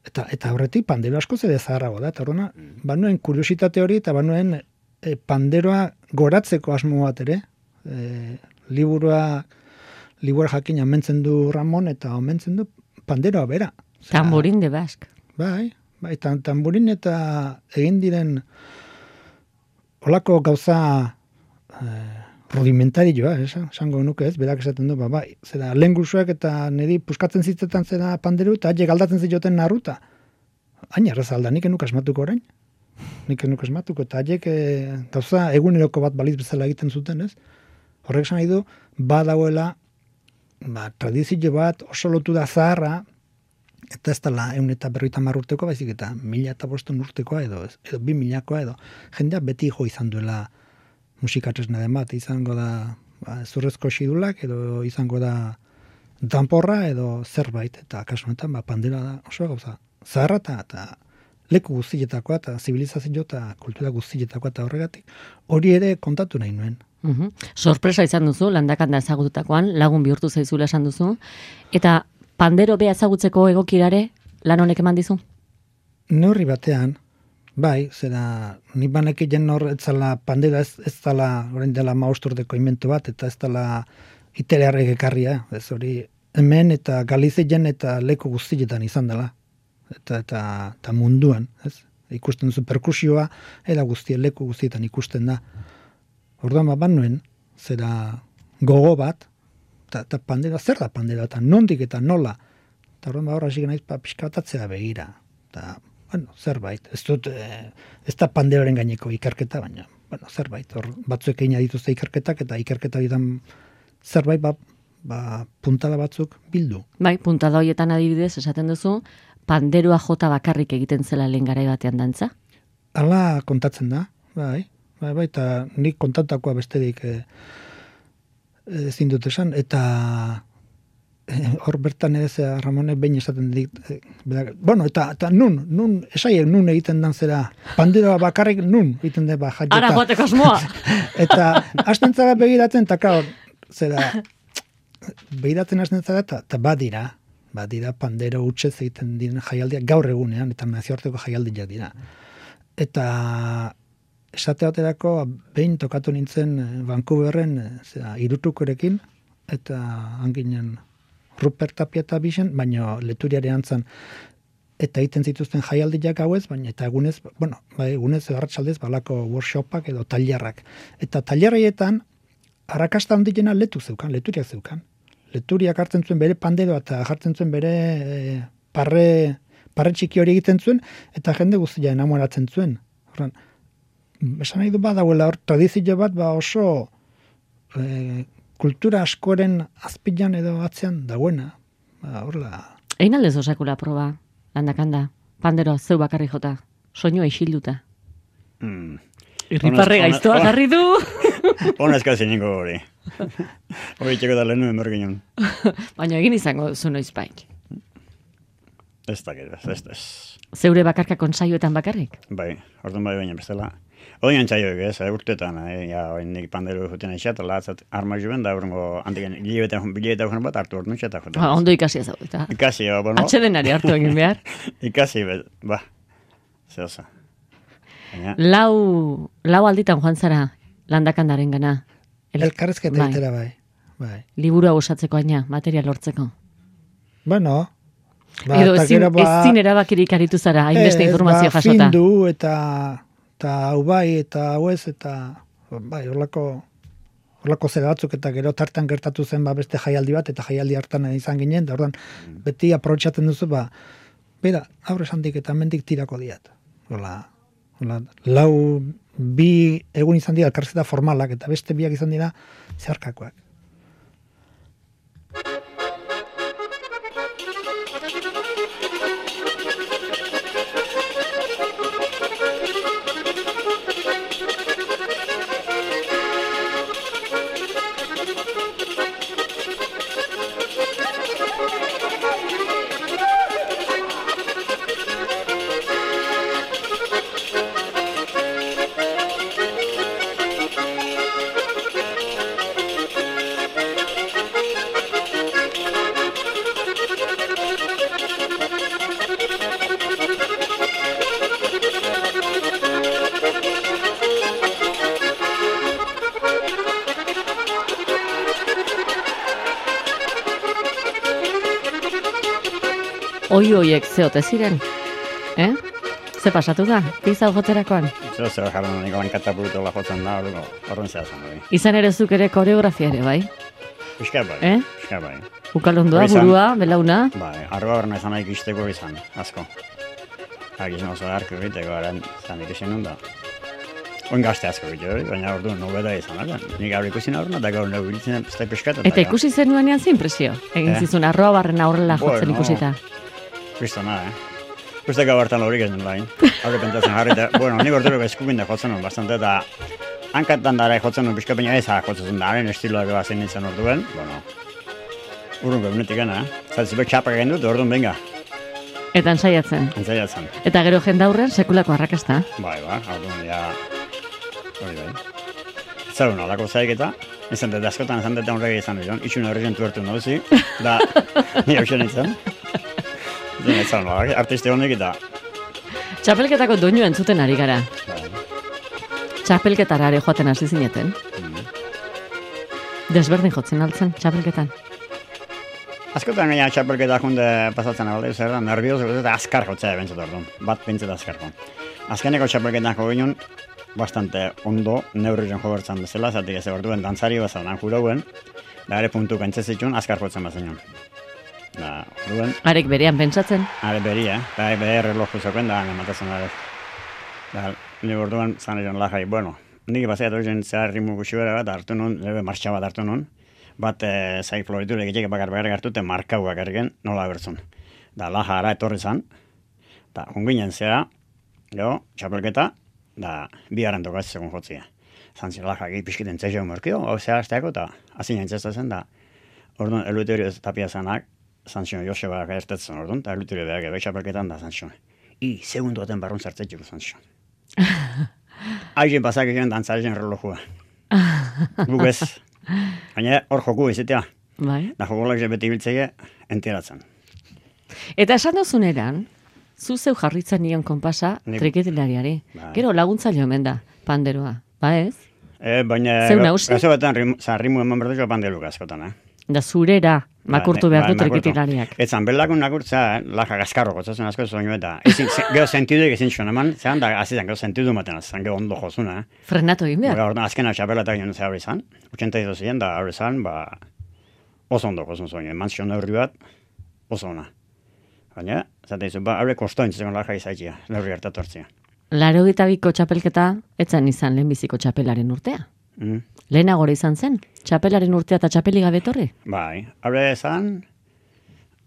Eta, eta horretik pandero asko zede zaharrago da, eta horrena, banuen kuriositate hori, eta banuen e, panderoa goratzeko asmo bat ere, e, liburua, liburua jakin amentzen du Ramon, eta omentzen du panderoa bera. Osea, Tamborin de Bask. Bai, bai, tan, tamburin eta egin diren olako gauza eh, rudimentarioa, esan, esango nuke ez, berak esaten du, ba, bai, zera, lehen eta niri puskatzen zitzetan zera panderu, eta haiek galdatzen zioten narruta. Hain erraz alda, nik enuk asmatuko orain. Nik enuk asmatuko, eta haiek eh, gauza eguneroko bat baliz bezala egiten zuten, ez? Horrek esan nahi du, badauela, ba, tradizio bat oso lotu da zaharra, eta ez dela egun eta berroita urteko, baizik eta mila eta boston urtekoa edo, edo bi milakoa edo, jendea beti jo izan duela musikatresna den bat, izango da ba, zurrezko xidulak edo izango da danporra edo zerbait, eta kasu honetan ba, pandera da oso gauza zaharra eta, eta leku guztietakoa eta zibilizazio eta kultura guztietakoa eta horregatik hori ere kontatu nahi nuen. Mhm. Sorpresa izan duzu, landakanda ezagututakoan, lagun bihurtu zaizula esan duzu, eta pandero bea ezagutzeko egokirare lan honek eman dizu? Neurri batean, bai, zera, ni banekien hor ez zala pandera ez, ez zala orain dela mausturdeko inventu bat, eta ez zala itelearrek ekarria, ez hori hemen eta Galizien eta leku guztietan izan dela. Eta, eta, eta munduan, ez? Ikusten duzu perkusioa, eta guztien leku guztietan ikusten da. Orduan ba, banuen, zera gogo bat, eta, pandera, zer da pandera, eta nondik eta nola. Eta orduan ba, horra naiz, ba, pixka bat atzera begira. Eta, bueno, zerbait. Ez dut, eh, ez da panderoren gaineko ikerketa, baina, bueno, zerbait. Hor, batzuek egin dituzte ikerketak, eta ikerketa ditan zerbait, ba, ba, puntala batzuk bildu. Bai, puntada hoietan adibidez esaten duzu, panderoa jota bakarrik egiten zela lehen garai batean dantza. Hala kontatzen da, bai, bai, bai, eta nik kontatakoa besterik eh, ezin dut esan, eta eh, hor bertan zera Ramonek behin esaten dit, eh, berak, bueno, eta, eta nun, nun, esaiek nun egiten dan zera, panderoa bakarrik nun egiten da ba, jaiota. Ara joateko asmoa! Eta hasten zara begiratzen, eta kao, zera, begiratzen hasten zara, eta, eta badira, badira pandero utxez egiten diren jaialdiak gaur egunean, eta nazioarteko jaialdiak dira. Eta esate baterako, behin tokatu nintzen eh, Vancouverren, eh, zera, irutukorekin, eta hanginen Rupert Tapia eta Bixen, baina leturiare antzan, eta egiten zituzten jaialdiak hauez, baina eta egunez, bueno, bai, egunez arratsaldez balako workshopak edo tailerrak. Eta tailerraietan arrakasta handiena letu zeukan, leturiak zeukan. Leturiak hartzen zuen bere panderoa eta jartzen zuen bere e, parre, parre txiki hori egiten zuen, eta jende guztia enamoratzen zuen. Horren, esan nahi du badauela hor tradizio bat ba oso e, kultura askoren azpilan edo atzean dagoena. Ba, horla, Egin aldez osakula proba, landakanda, panderoa zeu bakarri jota, soinua isilduta. Mm. Irriparre gaiztoa garri du! Honezka ziniko hori. Hori txeko da lehenu emerginon. Baina egin izango zu noiz baik. Ez da, ez, ez, ez. Zeure bakarka konsaioetan bakarrik? Bai, orduan bai baina bestela. Oian txaioek ez, urtetan, eh, ja, oindik pandero juten eixat, latzat arma juen, da urrengo antiken bilebetan bilebetan bat hartu orduan txeta juten. Ba, ondo ikasia zau, eta Ikasi, ba, bueno, atxedenari hartu egin behar. ikasi, be- ba, zehose. Baina, Lau, lau alditan joan zara landakandaren gana. Elkarrezketa bai. egitera bai. Bai. Liburua osatzeko aina, material lortzeko. Bueno, Edo eta ezin, ba- ezin erabakirik aritu zara, hainbeste Ez, informazio ba, jasota. Findu eta eta hau bai eta hau ez eta bai, horlako horlako zera batzuk eta gero tartean gertatu zen ba beste jaialdi bat eta jaialdi hartan izan ginen da orduan beti aprobetxatzen duzu ba bera aurre esandik eta mendik tirako diat. Hola, hola, lau bi egun izan dira elkarrizketa formalak eta beste biak izan dira zeharkakoak. Oi hoiek zeote ziren. Eh? Ze pasatu da, pizza jotzerakoan. zer zer jarren nik lankata burutola jotzen da, horren zehaz bai. Izan ere zuk ere koreografia ere, bai? Piskat bai, Eh? piskat bai. Ukalondua, Hori burua, belauna. Bai, arroa horren izan nahi ikisteko izan, asko. Agizan oso harko egiteko, aren zan ikusi nun da. Oin gazte asko hori, baina ordu nobeda izan, ala. Nik gaur ikusi horren, eta gaur nahi biltzen ez da piskat. Eta ikusi zenuenean ze impresio. Egin Eh? zizun arroa barrena horrela jotzen ikusita. Kristona, eh? Uste gau hartan lorik ez nolain. Haure pentatzen jarri, eta, bueno, nik orduko eskubin da jotzen nun, bastante, eta hankatan dara jotzen nun, pixka baina ez jotzen zuen, haren estiloak bazen nintzen orduen, bueno, urrunko egunetik gana, eh? Zaltzibek txapak egin dut, orduan benga, Eta ensaiatzen. entzaiatzen. Eta gero jendaurren sekulako arrakasta. Bai, ba, orduan, ja, hori bai. Zer hona, lako zaik eta, izan dut askotan izan dut horrega izan dut, itxun horrezen tuertu nauzi, da, ni hau nintzen. Ez hona, artiste honek eta, Txapelketako doinu entzuten ari gara. bai, Txapelketara ere joaten hasi zineten. mm. Desberdin jotzen altzen, txapelketan. Askotan gaina txapelketa junde pasatzen alde, zer da, nervioso eta azkar jotzea bentsat orduan, bat bentsat azkar joan. Azkeneko txapelketan jo ginen, bastante ondo neurriren jo bertzan bezala, zatik ez orduen dantzari bazadan jurauen, da ere puntu pentsa zituen azkar jotzen bazen Da, orduen, Arek berean pentsatzen. are beri, eh? Da, bere reloju zoken da, nematazen are. Da, ni orduan zan egon lajai, bueno, nik bazea dozen zehar rimu gutxi bera bat hartu nun, lebe martxa bat hartu nun, bat e, zai floritu legitek bakar bakar hartu, te markau bakarriken nola bertzun. Da, laja ara etorri zan, da, onginen zera, jo, txapelketa, da, bi haran tokaz segun jotzia. Zantzi laja gehi pixkiten txezio morkio, hau zehazteako, eta nintzesta zen, da, orduan, eluterio tapia zanak, Sanchion Joseba gertatzen orduan, eta eluture behar gero txapelketan da Sanchion. I, segundu baten barrun zartzetxeko Sanchion. Haien pasak egin dantzaren relojua. Guk ez. Baina hor joku izatea. Bai. Da jokolak beti biltzege enteratzen. Eta esan duzun eran, zu zeu jarritzen nion konpasa Ni- trikitilariari. Bai. Gero laguntzaile omen da, panderoa. Ba ez? E, baina, Zeu nagusi? gazo batean rim, za, rimu eman berduzko pandeluk askotan, eh? Da zurera makurtu Ba, behar ne- du ba, makurtu. trikitilariak. Etzan, belakun nakurtza, eh, laja gaskarro gotzatzen asko zoinu eta. Ezin, gero sentiduek ezin zuen eman, zehan da, azizan, gero sentidu maten, azizan, gero ondo jozuna, eh? Frenatu egin behar. Ba, orduan, azkena txapelata ginen ze hori izan, 82 ziren, da hori izan, ba, oso ondo gozun zuen, mantzio neurri bat, oso ona. Baina, zate izu, ba, haure kostoin zegoen laja izaitia, neurri hartatortzia. Laro biko txapelketa, etzan izan lehenbiziko txapelaren urtea. Mm. Lehenagora izan zen, txapelaren urtea eta txapeli gabe etorri. Bai, haure izan,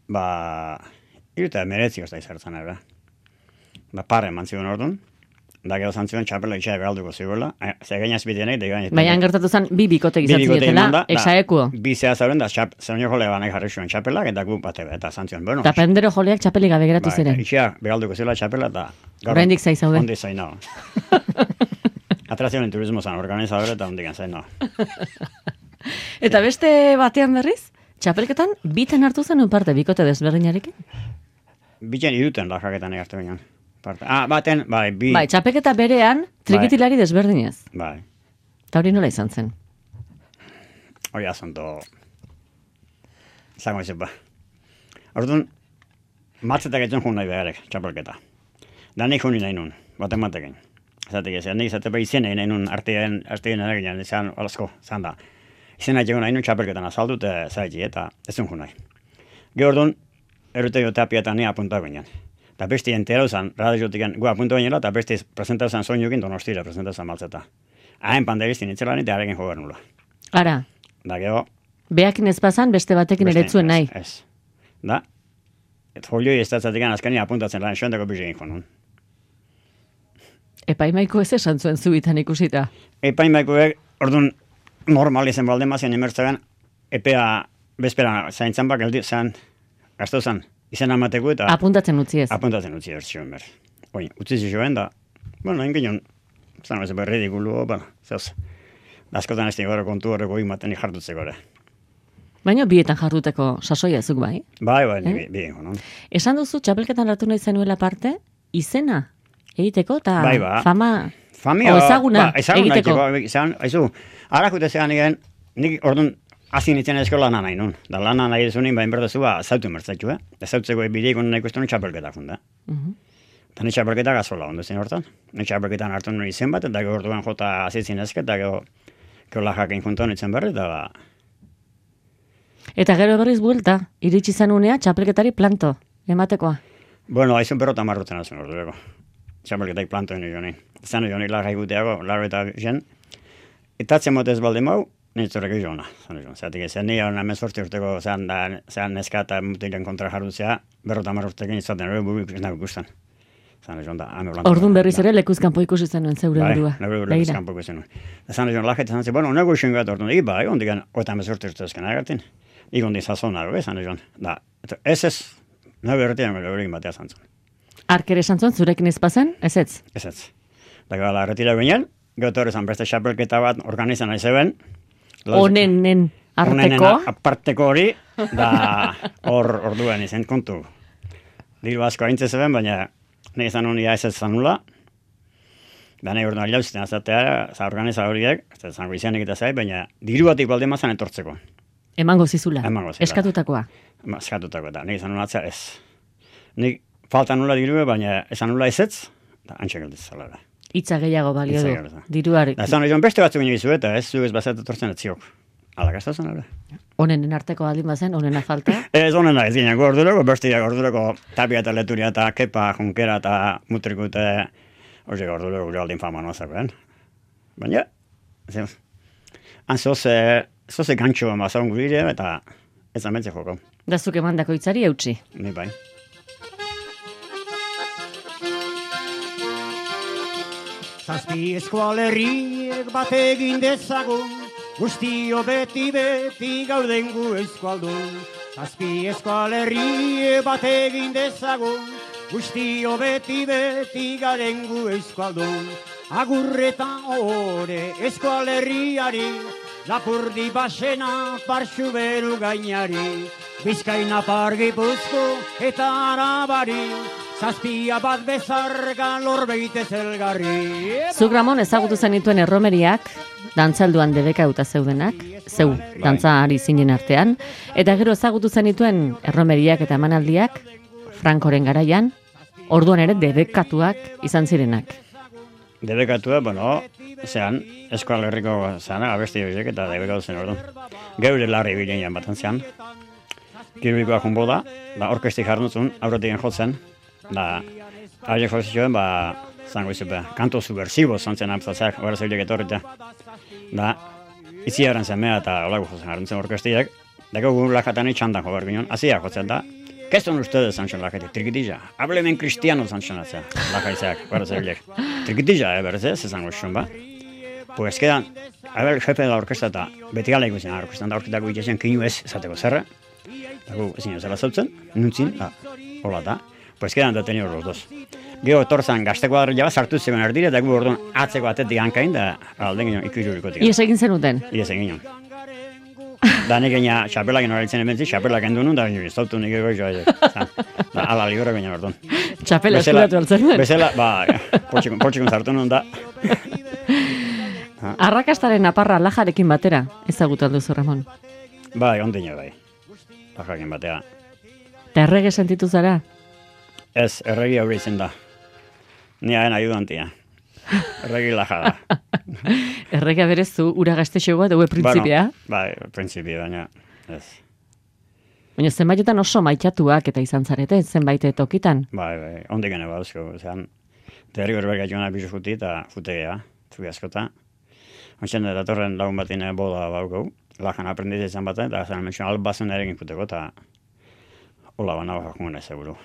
ba, iruta meretzi ozta izartzen ere. Da pare eman ziren orduan, da gero zantzion txapela itxea galduko zibela, eh, ze gainaz bideenek, de gainaz Baina gertatu zen, bi bikote Bi gizatzen dietela, da, da, exaekuo. Bi zehaz zauren, da txap, zer jole banek jarri zuen txapelak, eta gu bate eta zantzion, bueno, Eta pendero joleak txapeli gabe geratu Bai, ziren. Itxea, begalduko zela txapela eta... gaur- Oraindik zai zaude. Atrazioen turismo zan organizadore eta ondik zain nao. Eta beste batean berriz, txapelketan biten hartu zen parte bikote desberdinarekin. Bitzen iduten lajaketan egarte baina. parte. Ah, baten, bai, bi. Bai, txapeketa berean, trikitilari desberdinez. Bai. Eta hori nola izan zen? Hori asunto... Zango izan ba. Orduan, matzetak etzen jun nahi beharek, txapelketa. Da nik juni nahi nun, baten matekin. Zatek ez, nik zate behar izen nahi nun artean, artean eraginan, izan olazko, zan da. Izen nahi nahi nun txapelketan azaldu eta zaitzi, eta ez zuen jun nahi. Gero orduan, erute jo tapia eta ni apunta ginen. Eta beste entero zan, radiotik gu apunta ginela, eta beste presentau zan soinukin donostira presentau zan maltzeta. Haen panderistin itzelan eta harekin jogar nula. Ara, Da gero, beakin ez bazan, beste batekin Beste- etzuen nahi. Ez. ez. Da, et folioi ez azkani apuntatzen lan xoendako bizegin jonun. Epaimaiko ez esan zuen zubitan ikusita. Epaimaikoek, orduan, normal izan balde mazien emertzagan, epea bezpera zaintzan bak, eldi, zan, gazto zan, izan amateko eta Apuntatzen utzi ez. apuntatzen utzi bertzioen ber. Oin, utzi zizioen da, bueno, ingenion, zan ez ber ridikulu, bueno, zehoz, da askotan ez gara kontu horreko imaten jartutzeko ere. Baina bietan jarduteko sasoia zuk bai. Bai, bai, Eh? bi, bi. Esan duzu txapelketan hartu nahi zenuela parte, izena egiteko eta Bai, ba. fama Familia, O ezaguna ba, ezaguna egiteko. egiteko. Izan, aizu, arakute zean igen, nik orduan hasi nintzen eskola lana nahi nun. Da lana nahi zunin, bain berdezu, ba, zautu mertzaitu, eh? Da zautzeko bideik ondo nahiko estuen txapelketa funda. Mhm. Eta ni txapelketa gazola ondo zen hortan. Ni txapelketan hartu nuen izen bat, eta gero orduan jota azitzin ezke, eta gero, gero lajakin junto nintzen berri, eta ba, Eta gero berriz buelta, iritsi zen unea txapelketari planto, ematekoa. bueno, aizun berrota marrutzen azun ordu beko. Txapelketak planto nio jonin. Zan joni lajai guteago, laro eta jen. Eta atzen motez balde mau, nintzorek jona. Zan joan, zatik ez, ni hona mezortzi urteko zean, da, zean neska eta mutilen kontra jarrutzea, berrota marrutekin izaten, hori bubi nahi gustan. Zan joan da, hame blanko. Orduan berriz ere lekuzkanpo ikusi zenuen zeure Bai, burua. nire burua Begira. kanpoko zen. Zan joan lajet, zan zen, bueno, nego isun bat orduan, iba, egon digan, oeta mezortzi urtezken agartin. Igon di sazona, bai, zan joan. Da, ez ez, nahi berretean, hori batea zan zuen. Ark ere esan zuen, zurekin ez bazen, ez ez. Ez ez. Da gala retira ginen, gautor esan beste xapelketa bat organizan nahi zeben. Honenen arteko, aparteko hori, da hor orduan izen kontu. Diru asko haintze zeben, baina nahi izan honi ez ez zanula. Da nahi orduan jauzten azatea, za organiza horiek, ez da zango izanik eta zai, baina diru batik balde mazan etortzeko. emango zizula, Emango zila. eskatutakoa. Ma, Eskatutako eta nahi izan hona atzea ez. Nik falta nula dirue, baina esan nula ez ez, da antxe zala da. Hitza gehiago balio du, diruari. Da zan beste batzu gine izu eta ez zu ez bazat etortzen etziok. Ala gaztatzen ere. Honenen arteko baldin bazen, honena falta. Ez honena ez ginen gordureko, bestiak gordureko tapia eta leturia eta kepa, junkera eta mutriku eta hori gordureko gure aldin fama nozakoen. Baina, ze, han zoze, zoze gantxo mazan gure eta ez ametze joko, Da zuk emandako hitzari eutxi. ni bai. Zazpi eskualerriek bat egin dezagun, guztio beti beti gauden gu eskualdun. Zazpi eskualerriek bat egin dezagun, guztio beti beti garen gu eskualdun. Agurreta ore eskualerriari, lapurdi basena parxu beru gainari. Bizkaina pargipuzko eta arabari, zazpia bat bezarga lorbeite zelgarri. Zuk Ramon ezagutu zenituen erromeriak, dantzalduan debeka euta zeudenak, zeu dantza ari zinen artean, eta gero ezagutu zenituen erromeriak eta emanaldiak, Frankoren garaian, orduan ere debekatuak izan zirenak. Debekatua, bueno, zean, eskoal herriko zean, abesti horiek eta debekatu zen orduan. Geure larri bilean batan zean. Kirubikoa junbo da, da orkesti jarnutzun, aurretik jotzen, da, horiek jotzen ba, zango izu, ba, kanto subversibo zantzen amzatzak, horra zeilek etorrita. Da, itzi eran zen mea eta olako jotzen jarnutzen orkestiak, da gau lakatan itxandan jobar ginen, azia jotzen da, ¿Qué son ustedes, Sancho Lajete? Triquitilla. Hábleme en cristiano, Sancho Natzea. Lajaizeak, gara zebilek. Triquitilla, eh, berez ez, esango xun, ba? Pues quedan, a ver, jefe de la orquesta eta beti gala ikusten, da, orkestan da orkestako itxezen kinu ez esateko zerra. Dago, ezin zela zautzen, nuntzin, da, hola da. Pues quedan detenidos los dos. Gero etorzan gazteko adarria bat sartu zegoen erdire, eta gu orduan atzeko atetik hankain, da alden ginen ikirurikotik. Ies egin zenuten. Ies egin da nik gaina xapelak noritzen ebentzi, xapelak endu nun, da baina ez dautu nik egoiz joa. Da, ala libre baina orduan. Txapela eskuratu altzen nuen. Bezala, ba, portxikun, portxikun zartu nun da. Arrakastaren aparra lajarekin batera, ezagutu alduzu, Ramon. Bai, ondina bai. Bajakin batea. Eta errege sentitu zara? Ez, erregi aurre izen da. Ni haen ayudantia. Erregi laja da. Errega berezu, ura gaztexoa dugu printzipia. Bai, printzipia, baina ez. Baina zenbaitetan oso maitatuak eta izan zarete, zenbait tokitan. Bai, bai, ondik gane bauzko. Zean, derri berberga joan abizu eta futegea, zubi askota. Ontzen da datorren lagun batin boda bauko, lajan aprendiz izan baten, eta zan mentzun albazen erekin futeko, eta hola bana baka junguna seguru.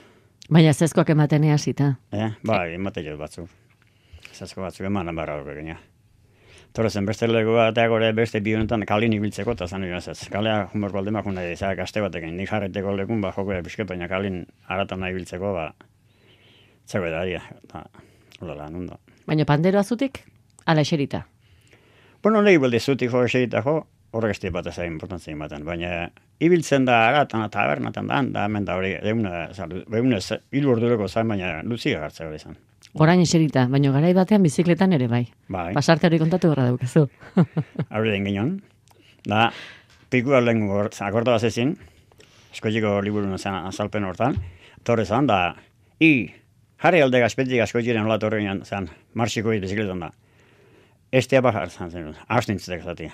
Baina zezkoak ematen hasita. Eh? Bai, emate jod batzuk. Zasko batzuk eman barra horko genia. Torrezen beste lego bateak ore beste bi honetan kalin ibiltzeko, eta zan ez ez. Kalea humor balde makun nahi, zara gazte batekin, nik jarreteko lekun, ba, joko epizke, baina kalin aratan nahi ibiltzeko, ba, zego edaria, eta, hola ondo. Baina pandero azutik, ala eserita. Bueno, lehi balde zutik jo eserita jo, horrek bat ez importantzia ematen, baina ibiltzen da aratan eta tabernatan da, da hemen da hori, euna, euna, hilu ordureko zain, baina lutzia gartzea hori izan. Orain eserita, baina garai batean bizikletan ere bai. Bai. Pasarte hori kontatu gorra daukazu. Aurre den ginen. Da, piku lehen akordo bat ezin, eskoitiko liburu zen azalpen hortan, torre zan, da, i, jarri alde gazpetik askoitiren hola torre ginen, zen, marxiko bizikletan da. Estea bajar zan zen, haustintzetek zati.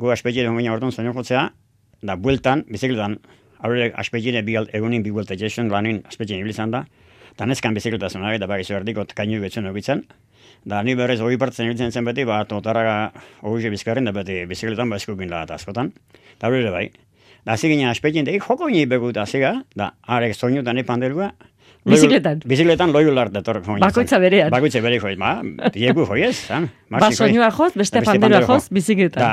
Gu aspetiren ginen orduan zen jotzea, da, bueltan, bizikletan, aurre aspetire bi, egunin bi buelta jesun lanin aspetien ibilizan da, eta neskan bizikleta zuen, eta bakizu erdikot kainu betzen ogitzen, Da, ni berrez hori partzen ibiltzen zen beti, ba, totaraga hori bizkarren da beti bizikletan ba eskukin da eta askotan. Da hori ere bai. Da, hasi ginen aspetien, da, joko gini begu eta ziga, da, arek soinu da ni pandelua. Bizikletan? Bizikletan loiu lart dator. Bakoitza berean. Bakoitza bere joiz, ma, diegu joiez, zan. Ba soinua joz, beste panderoa joz, bizikletan. Da,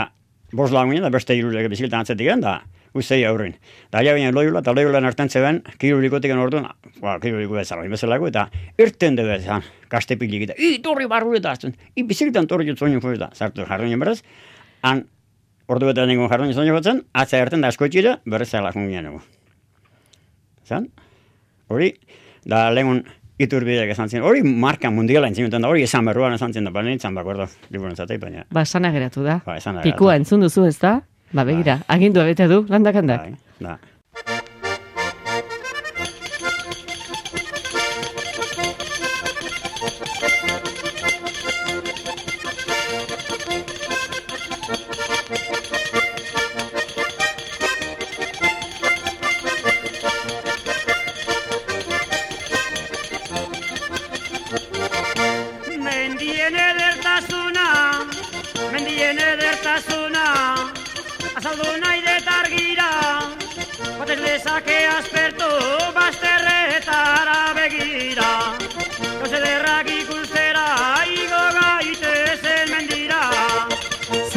bos lagunen, da beste irurek bizikletan atzetik da, ustei aurrin. Da, ja binen loiula, eta loiulan hartan zeben, kirurikotik orduan, ba, kiruriko bezala, bezalako, eta irten dugu ezan, kastepilik, eta, i, torri barru eta azten, i, bizikletan torri jut soinu da, zartu jarroinen berez, han, ordu bete nengo jarroinen soinu jotzen, atza erten da askotxira, berrez zela jungien dugu. Zan? Hori, da, lehenun, iturbideak esan zen, hori marka mundiala entzinuten da, hori esan berruan esan zen da, baina nintzen bakordo, liburen zatei, baina. Ba, sana geratu da. Ba, esana geratu. Pikua entzun duzu ez da? Ba, begira, agindua bete du, landak handak. Bai, da.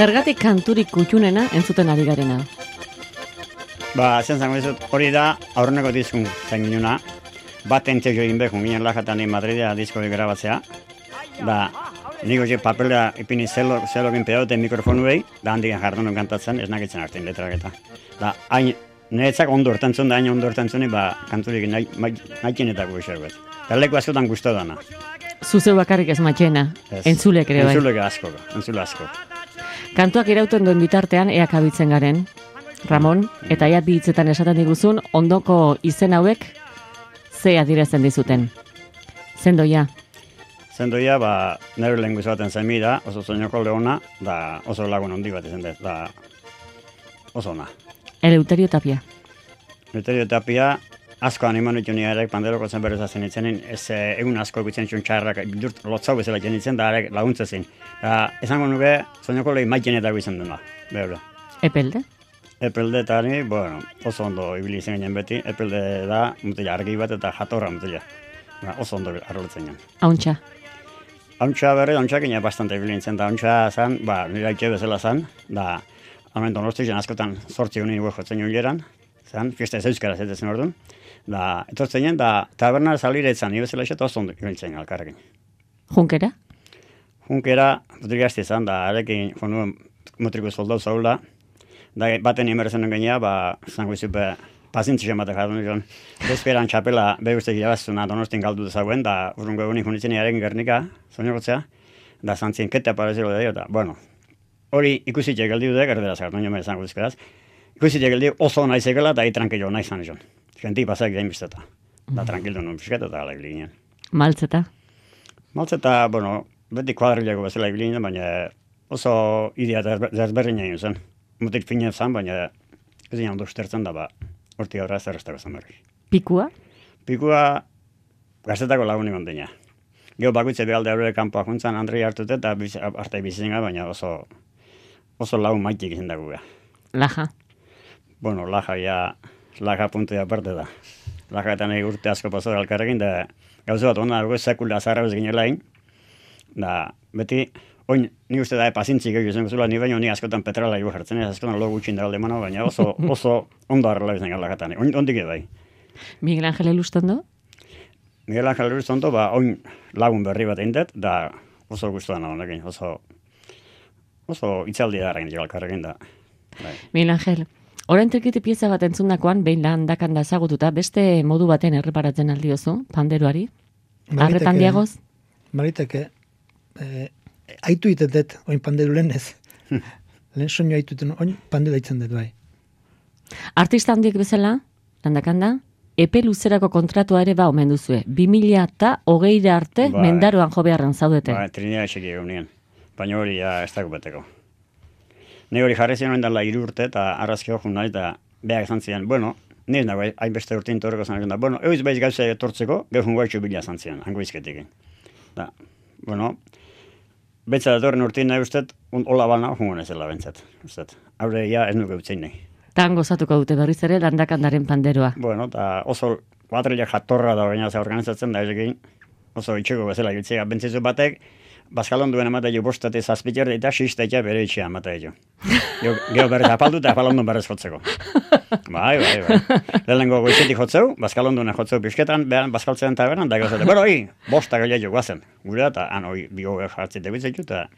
Zergatik kanturik kutxunena entzuten ari garena. Ba, zen zango dizut, hori da aurreneko diskun zen ginuna, bat entzio egin behar, ginen lajatan ni Madridea disko grabatzea, da, niko je papelea ipini zelo, zelo gin pedaute mikrofonuei, da handik jardunun kantatzen, ez nagitzen hartin letrak eta. Da, hain, niretzak ondo hortantzun, da hain ondo hortantzuni, ba, kanturik nahi, nahikinetako esaguet. Eta leku askotan guztu dana. Zuzeu bakarrik ez matxena, entzulek ere bai. Entzulek asko, entzule asko. Kantuak irauten duen bitartean eak abitzen garen, Ramon, eta ea bi hitzetan esaten diguzun, ondoko izen hauek ze adirezen dizuten. Zendoia, Zendoia, ba, nire lehen baten zaimi da, oso soinoko leona, da oso lagun handi bat izan da oso ona. Eleuterio Tapia. Meterio Tapia, asko animan ditu niarek panderoko zen berez hazen itzenen, ez eh, egun asko ikutzen txun txarrak, bidurt lotzau bezala jenitzen, da arek laguntza zen. Da, esango nuke, soinoko lehi maikenetako izan duna, behar Epelde? Epelde eta ni, bueno, oso ondo ibili izan ginen beti, epelde da, mutila argi bat eta jatorra mutila. Ba, oso ondo arrolitzen ginen. Hauntxa. Hauntxa berri, hauntxa gine bastante ibili nintzen, da hauntxa zan, ba, nire haitxe bezala zan, da, hemen donosti zen askotan sortzi honi guek jotzen joan geran, zan, fiesta ez euskara zetezen orduan, da, etortzen ginen, da, taberna saliretzan, nire bezala eta oso ibiltzen alkarrekin. Junkera? Junkera, mutrikazti zan, da, arekin, jo nuen, mutriko soldau zaula, Da, baten imerzen gainea, ba, zango izupe, pazintzia ematen jardun joan. Bezperan txapela behuztek irabaztuna donostin galdu dezagoen, da urrungo egunik unitzen jaren gernika, zoinogotzea, da zantzien kete aparezilo da eta, bueno, hori ikusitxe geldi dudek, erdera zartu nio mere zango dizkeraz, ikusitxe geldi oso naizekela, da hi tranquilo nahi zan Genti pasak gain bizteta. Da tranquilo nun pixketa eta ala ginen. Maltzeta. Maltzeta, bueno, beti kuadrilako bezala ibili ginen, baina oso idea desberdin egin zen. Mutik fina zen, baina ez ginen ondo ustertzen da, ba, horti aurra zer ez dago zen berri. Pikua. Pikua gaztetako lagunik ondina. Gero bakoitze behalde aurre kanpoak juntzan Andrei hartute eta biz, arte bizitzen baina oso oso lagun maitik izan dago ga. Laja. Bueno, laja ja, laja puntu aparte da. Laja eta nahi urte asko pasora alkarrekin, da gauze bat ona dago sekula azarra bez ginelain, da beti, oin, ni uste da pazintzik egin zen guzula, ni baino ni askotan petrala ibu jartzen, ez askotan lo gutxin da alde baina oso, oso ondo arrela bizan gara lajatan, oin, ondik bai. Miguel Ángel Elustondo. Miguel Ángel Urzondo, ba, oin lagun berri bat eindet, da oso guztuan honekin, oso oso itzaldi da alkarrekin da. Bai. Miguel Ángel, orain trikiti pieza bat entzundakoan, behin lan dakanda ezagututa, beste modu baten erreparatzen aldiozu, panderoari? Arretan diagoz? Baliteke, eh, aitu iten dut, oin panderu lehen ez. lehen soinu aitu iten, oin panderu aitzen dut, bai. Artista handiek bezala, landakanda, epe luzerako kontratua ere ba omen duzue. 2000 eta hogeira arte Bai. mendaroan jo beharren zaudete. Ba, eseki egon nien. Baina hori ja ez dago beteko. Ne hori jarri ziren dela hiru urte eta arrazki hojun nahi eta behar izan ziren, bueno, nire nago hainbeste urtein torreko zan da, bueno, euiz behiz gauza etortzeko, gehun guaitxu bila zan ziren, hango izketik. Da, bueno, betza datorren urtein nahi ustet, un, hola bana jungo nezela bentzat, ustet. Haure ja ez nuke utzein nahi. Tan gozatuko dute berriz ere landakandaren panderoa. Bueno, eta oso kuadrilla jatorra da gaina ze organizatzen da ezekin, oso itxeko bezala giltzea, bentzizu batek, Bazkalon duen emate jo bostate zazpitzer eta sisteia bere itxea emate jo. Jo, geho berrez apaldu eta apalondun berrez jotzeko. Bai, bai, bai. Lehenengo goizetik jotzeu, Bazkalon duen jotzeu pixketan, behan Bazkaltzen eta beran, da gozate, bero, hi, bosta gaila jo guazen. Gure eta, han, oi, bigo jartzen debitzetu eta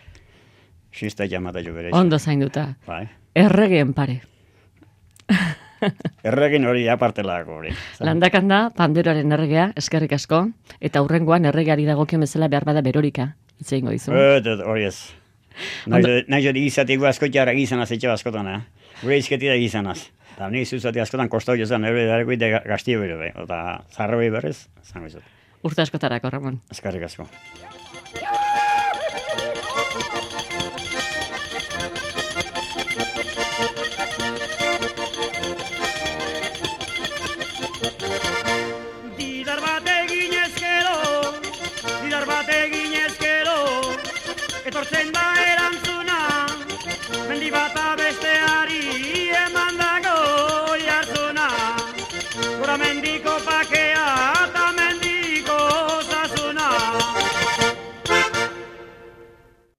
sisteia emate jo bere itxea. Ondo zainduta. Bai. Erregeen pare. Erregin hori apartelako hori. Landakanda, panderoaren erregea, eskerrik asko, eta hurrengoan erregeari dagokion bezala behar bada berorika. Itxe ingo dizu. Et, et, hori ez. Nahi jodi izatik askotxara gizanaz etxe askotan, eh? Gure izketi da gizanaz. Eta ni zuzati askotan kostau jozan, ere dareko ite gaztio bai. Eta zarra behi berriz, zango izut. Urte askotarako, Ramon. Eskarrik asko.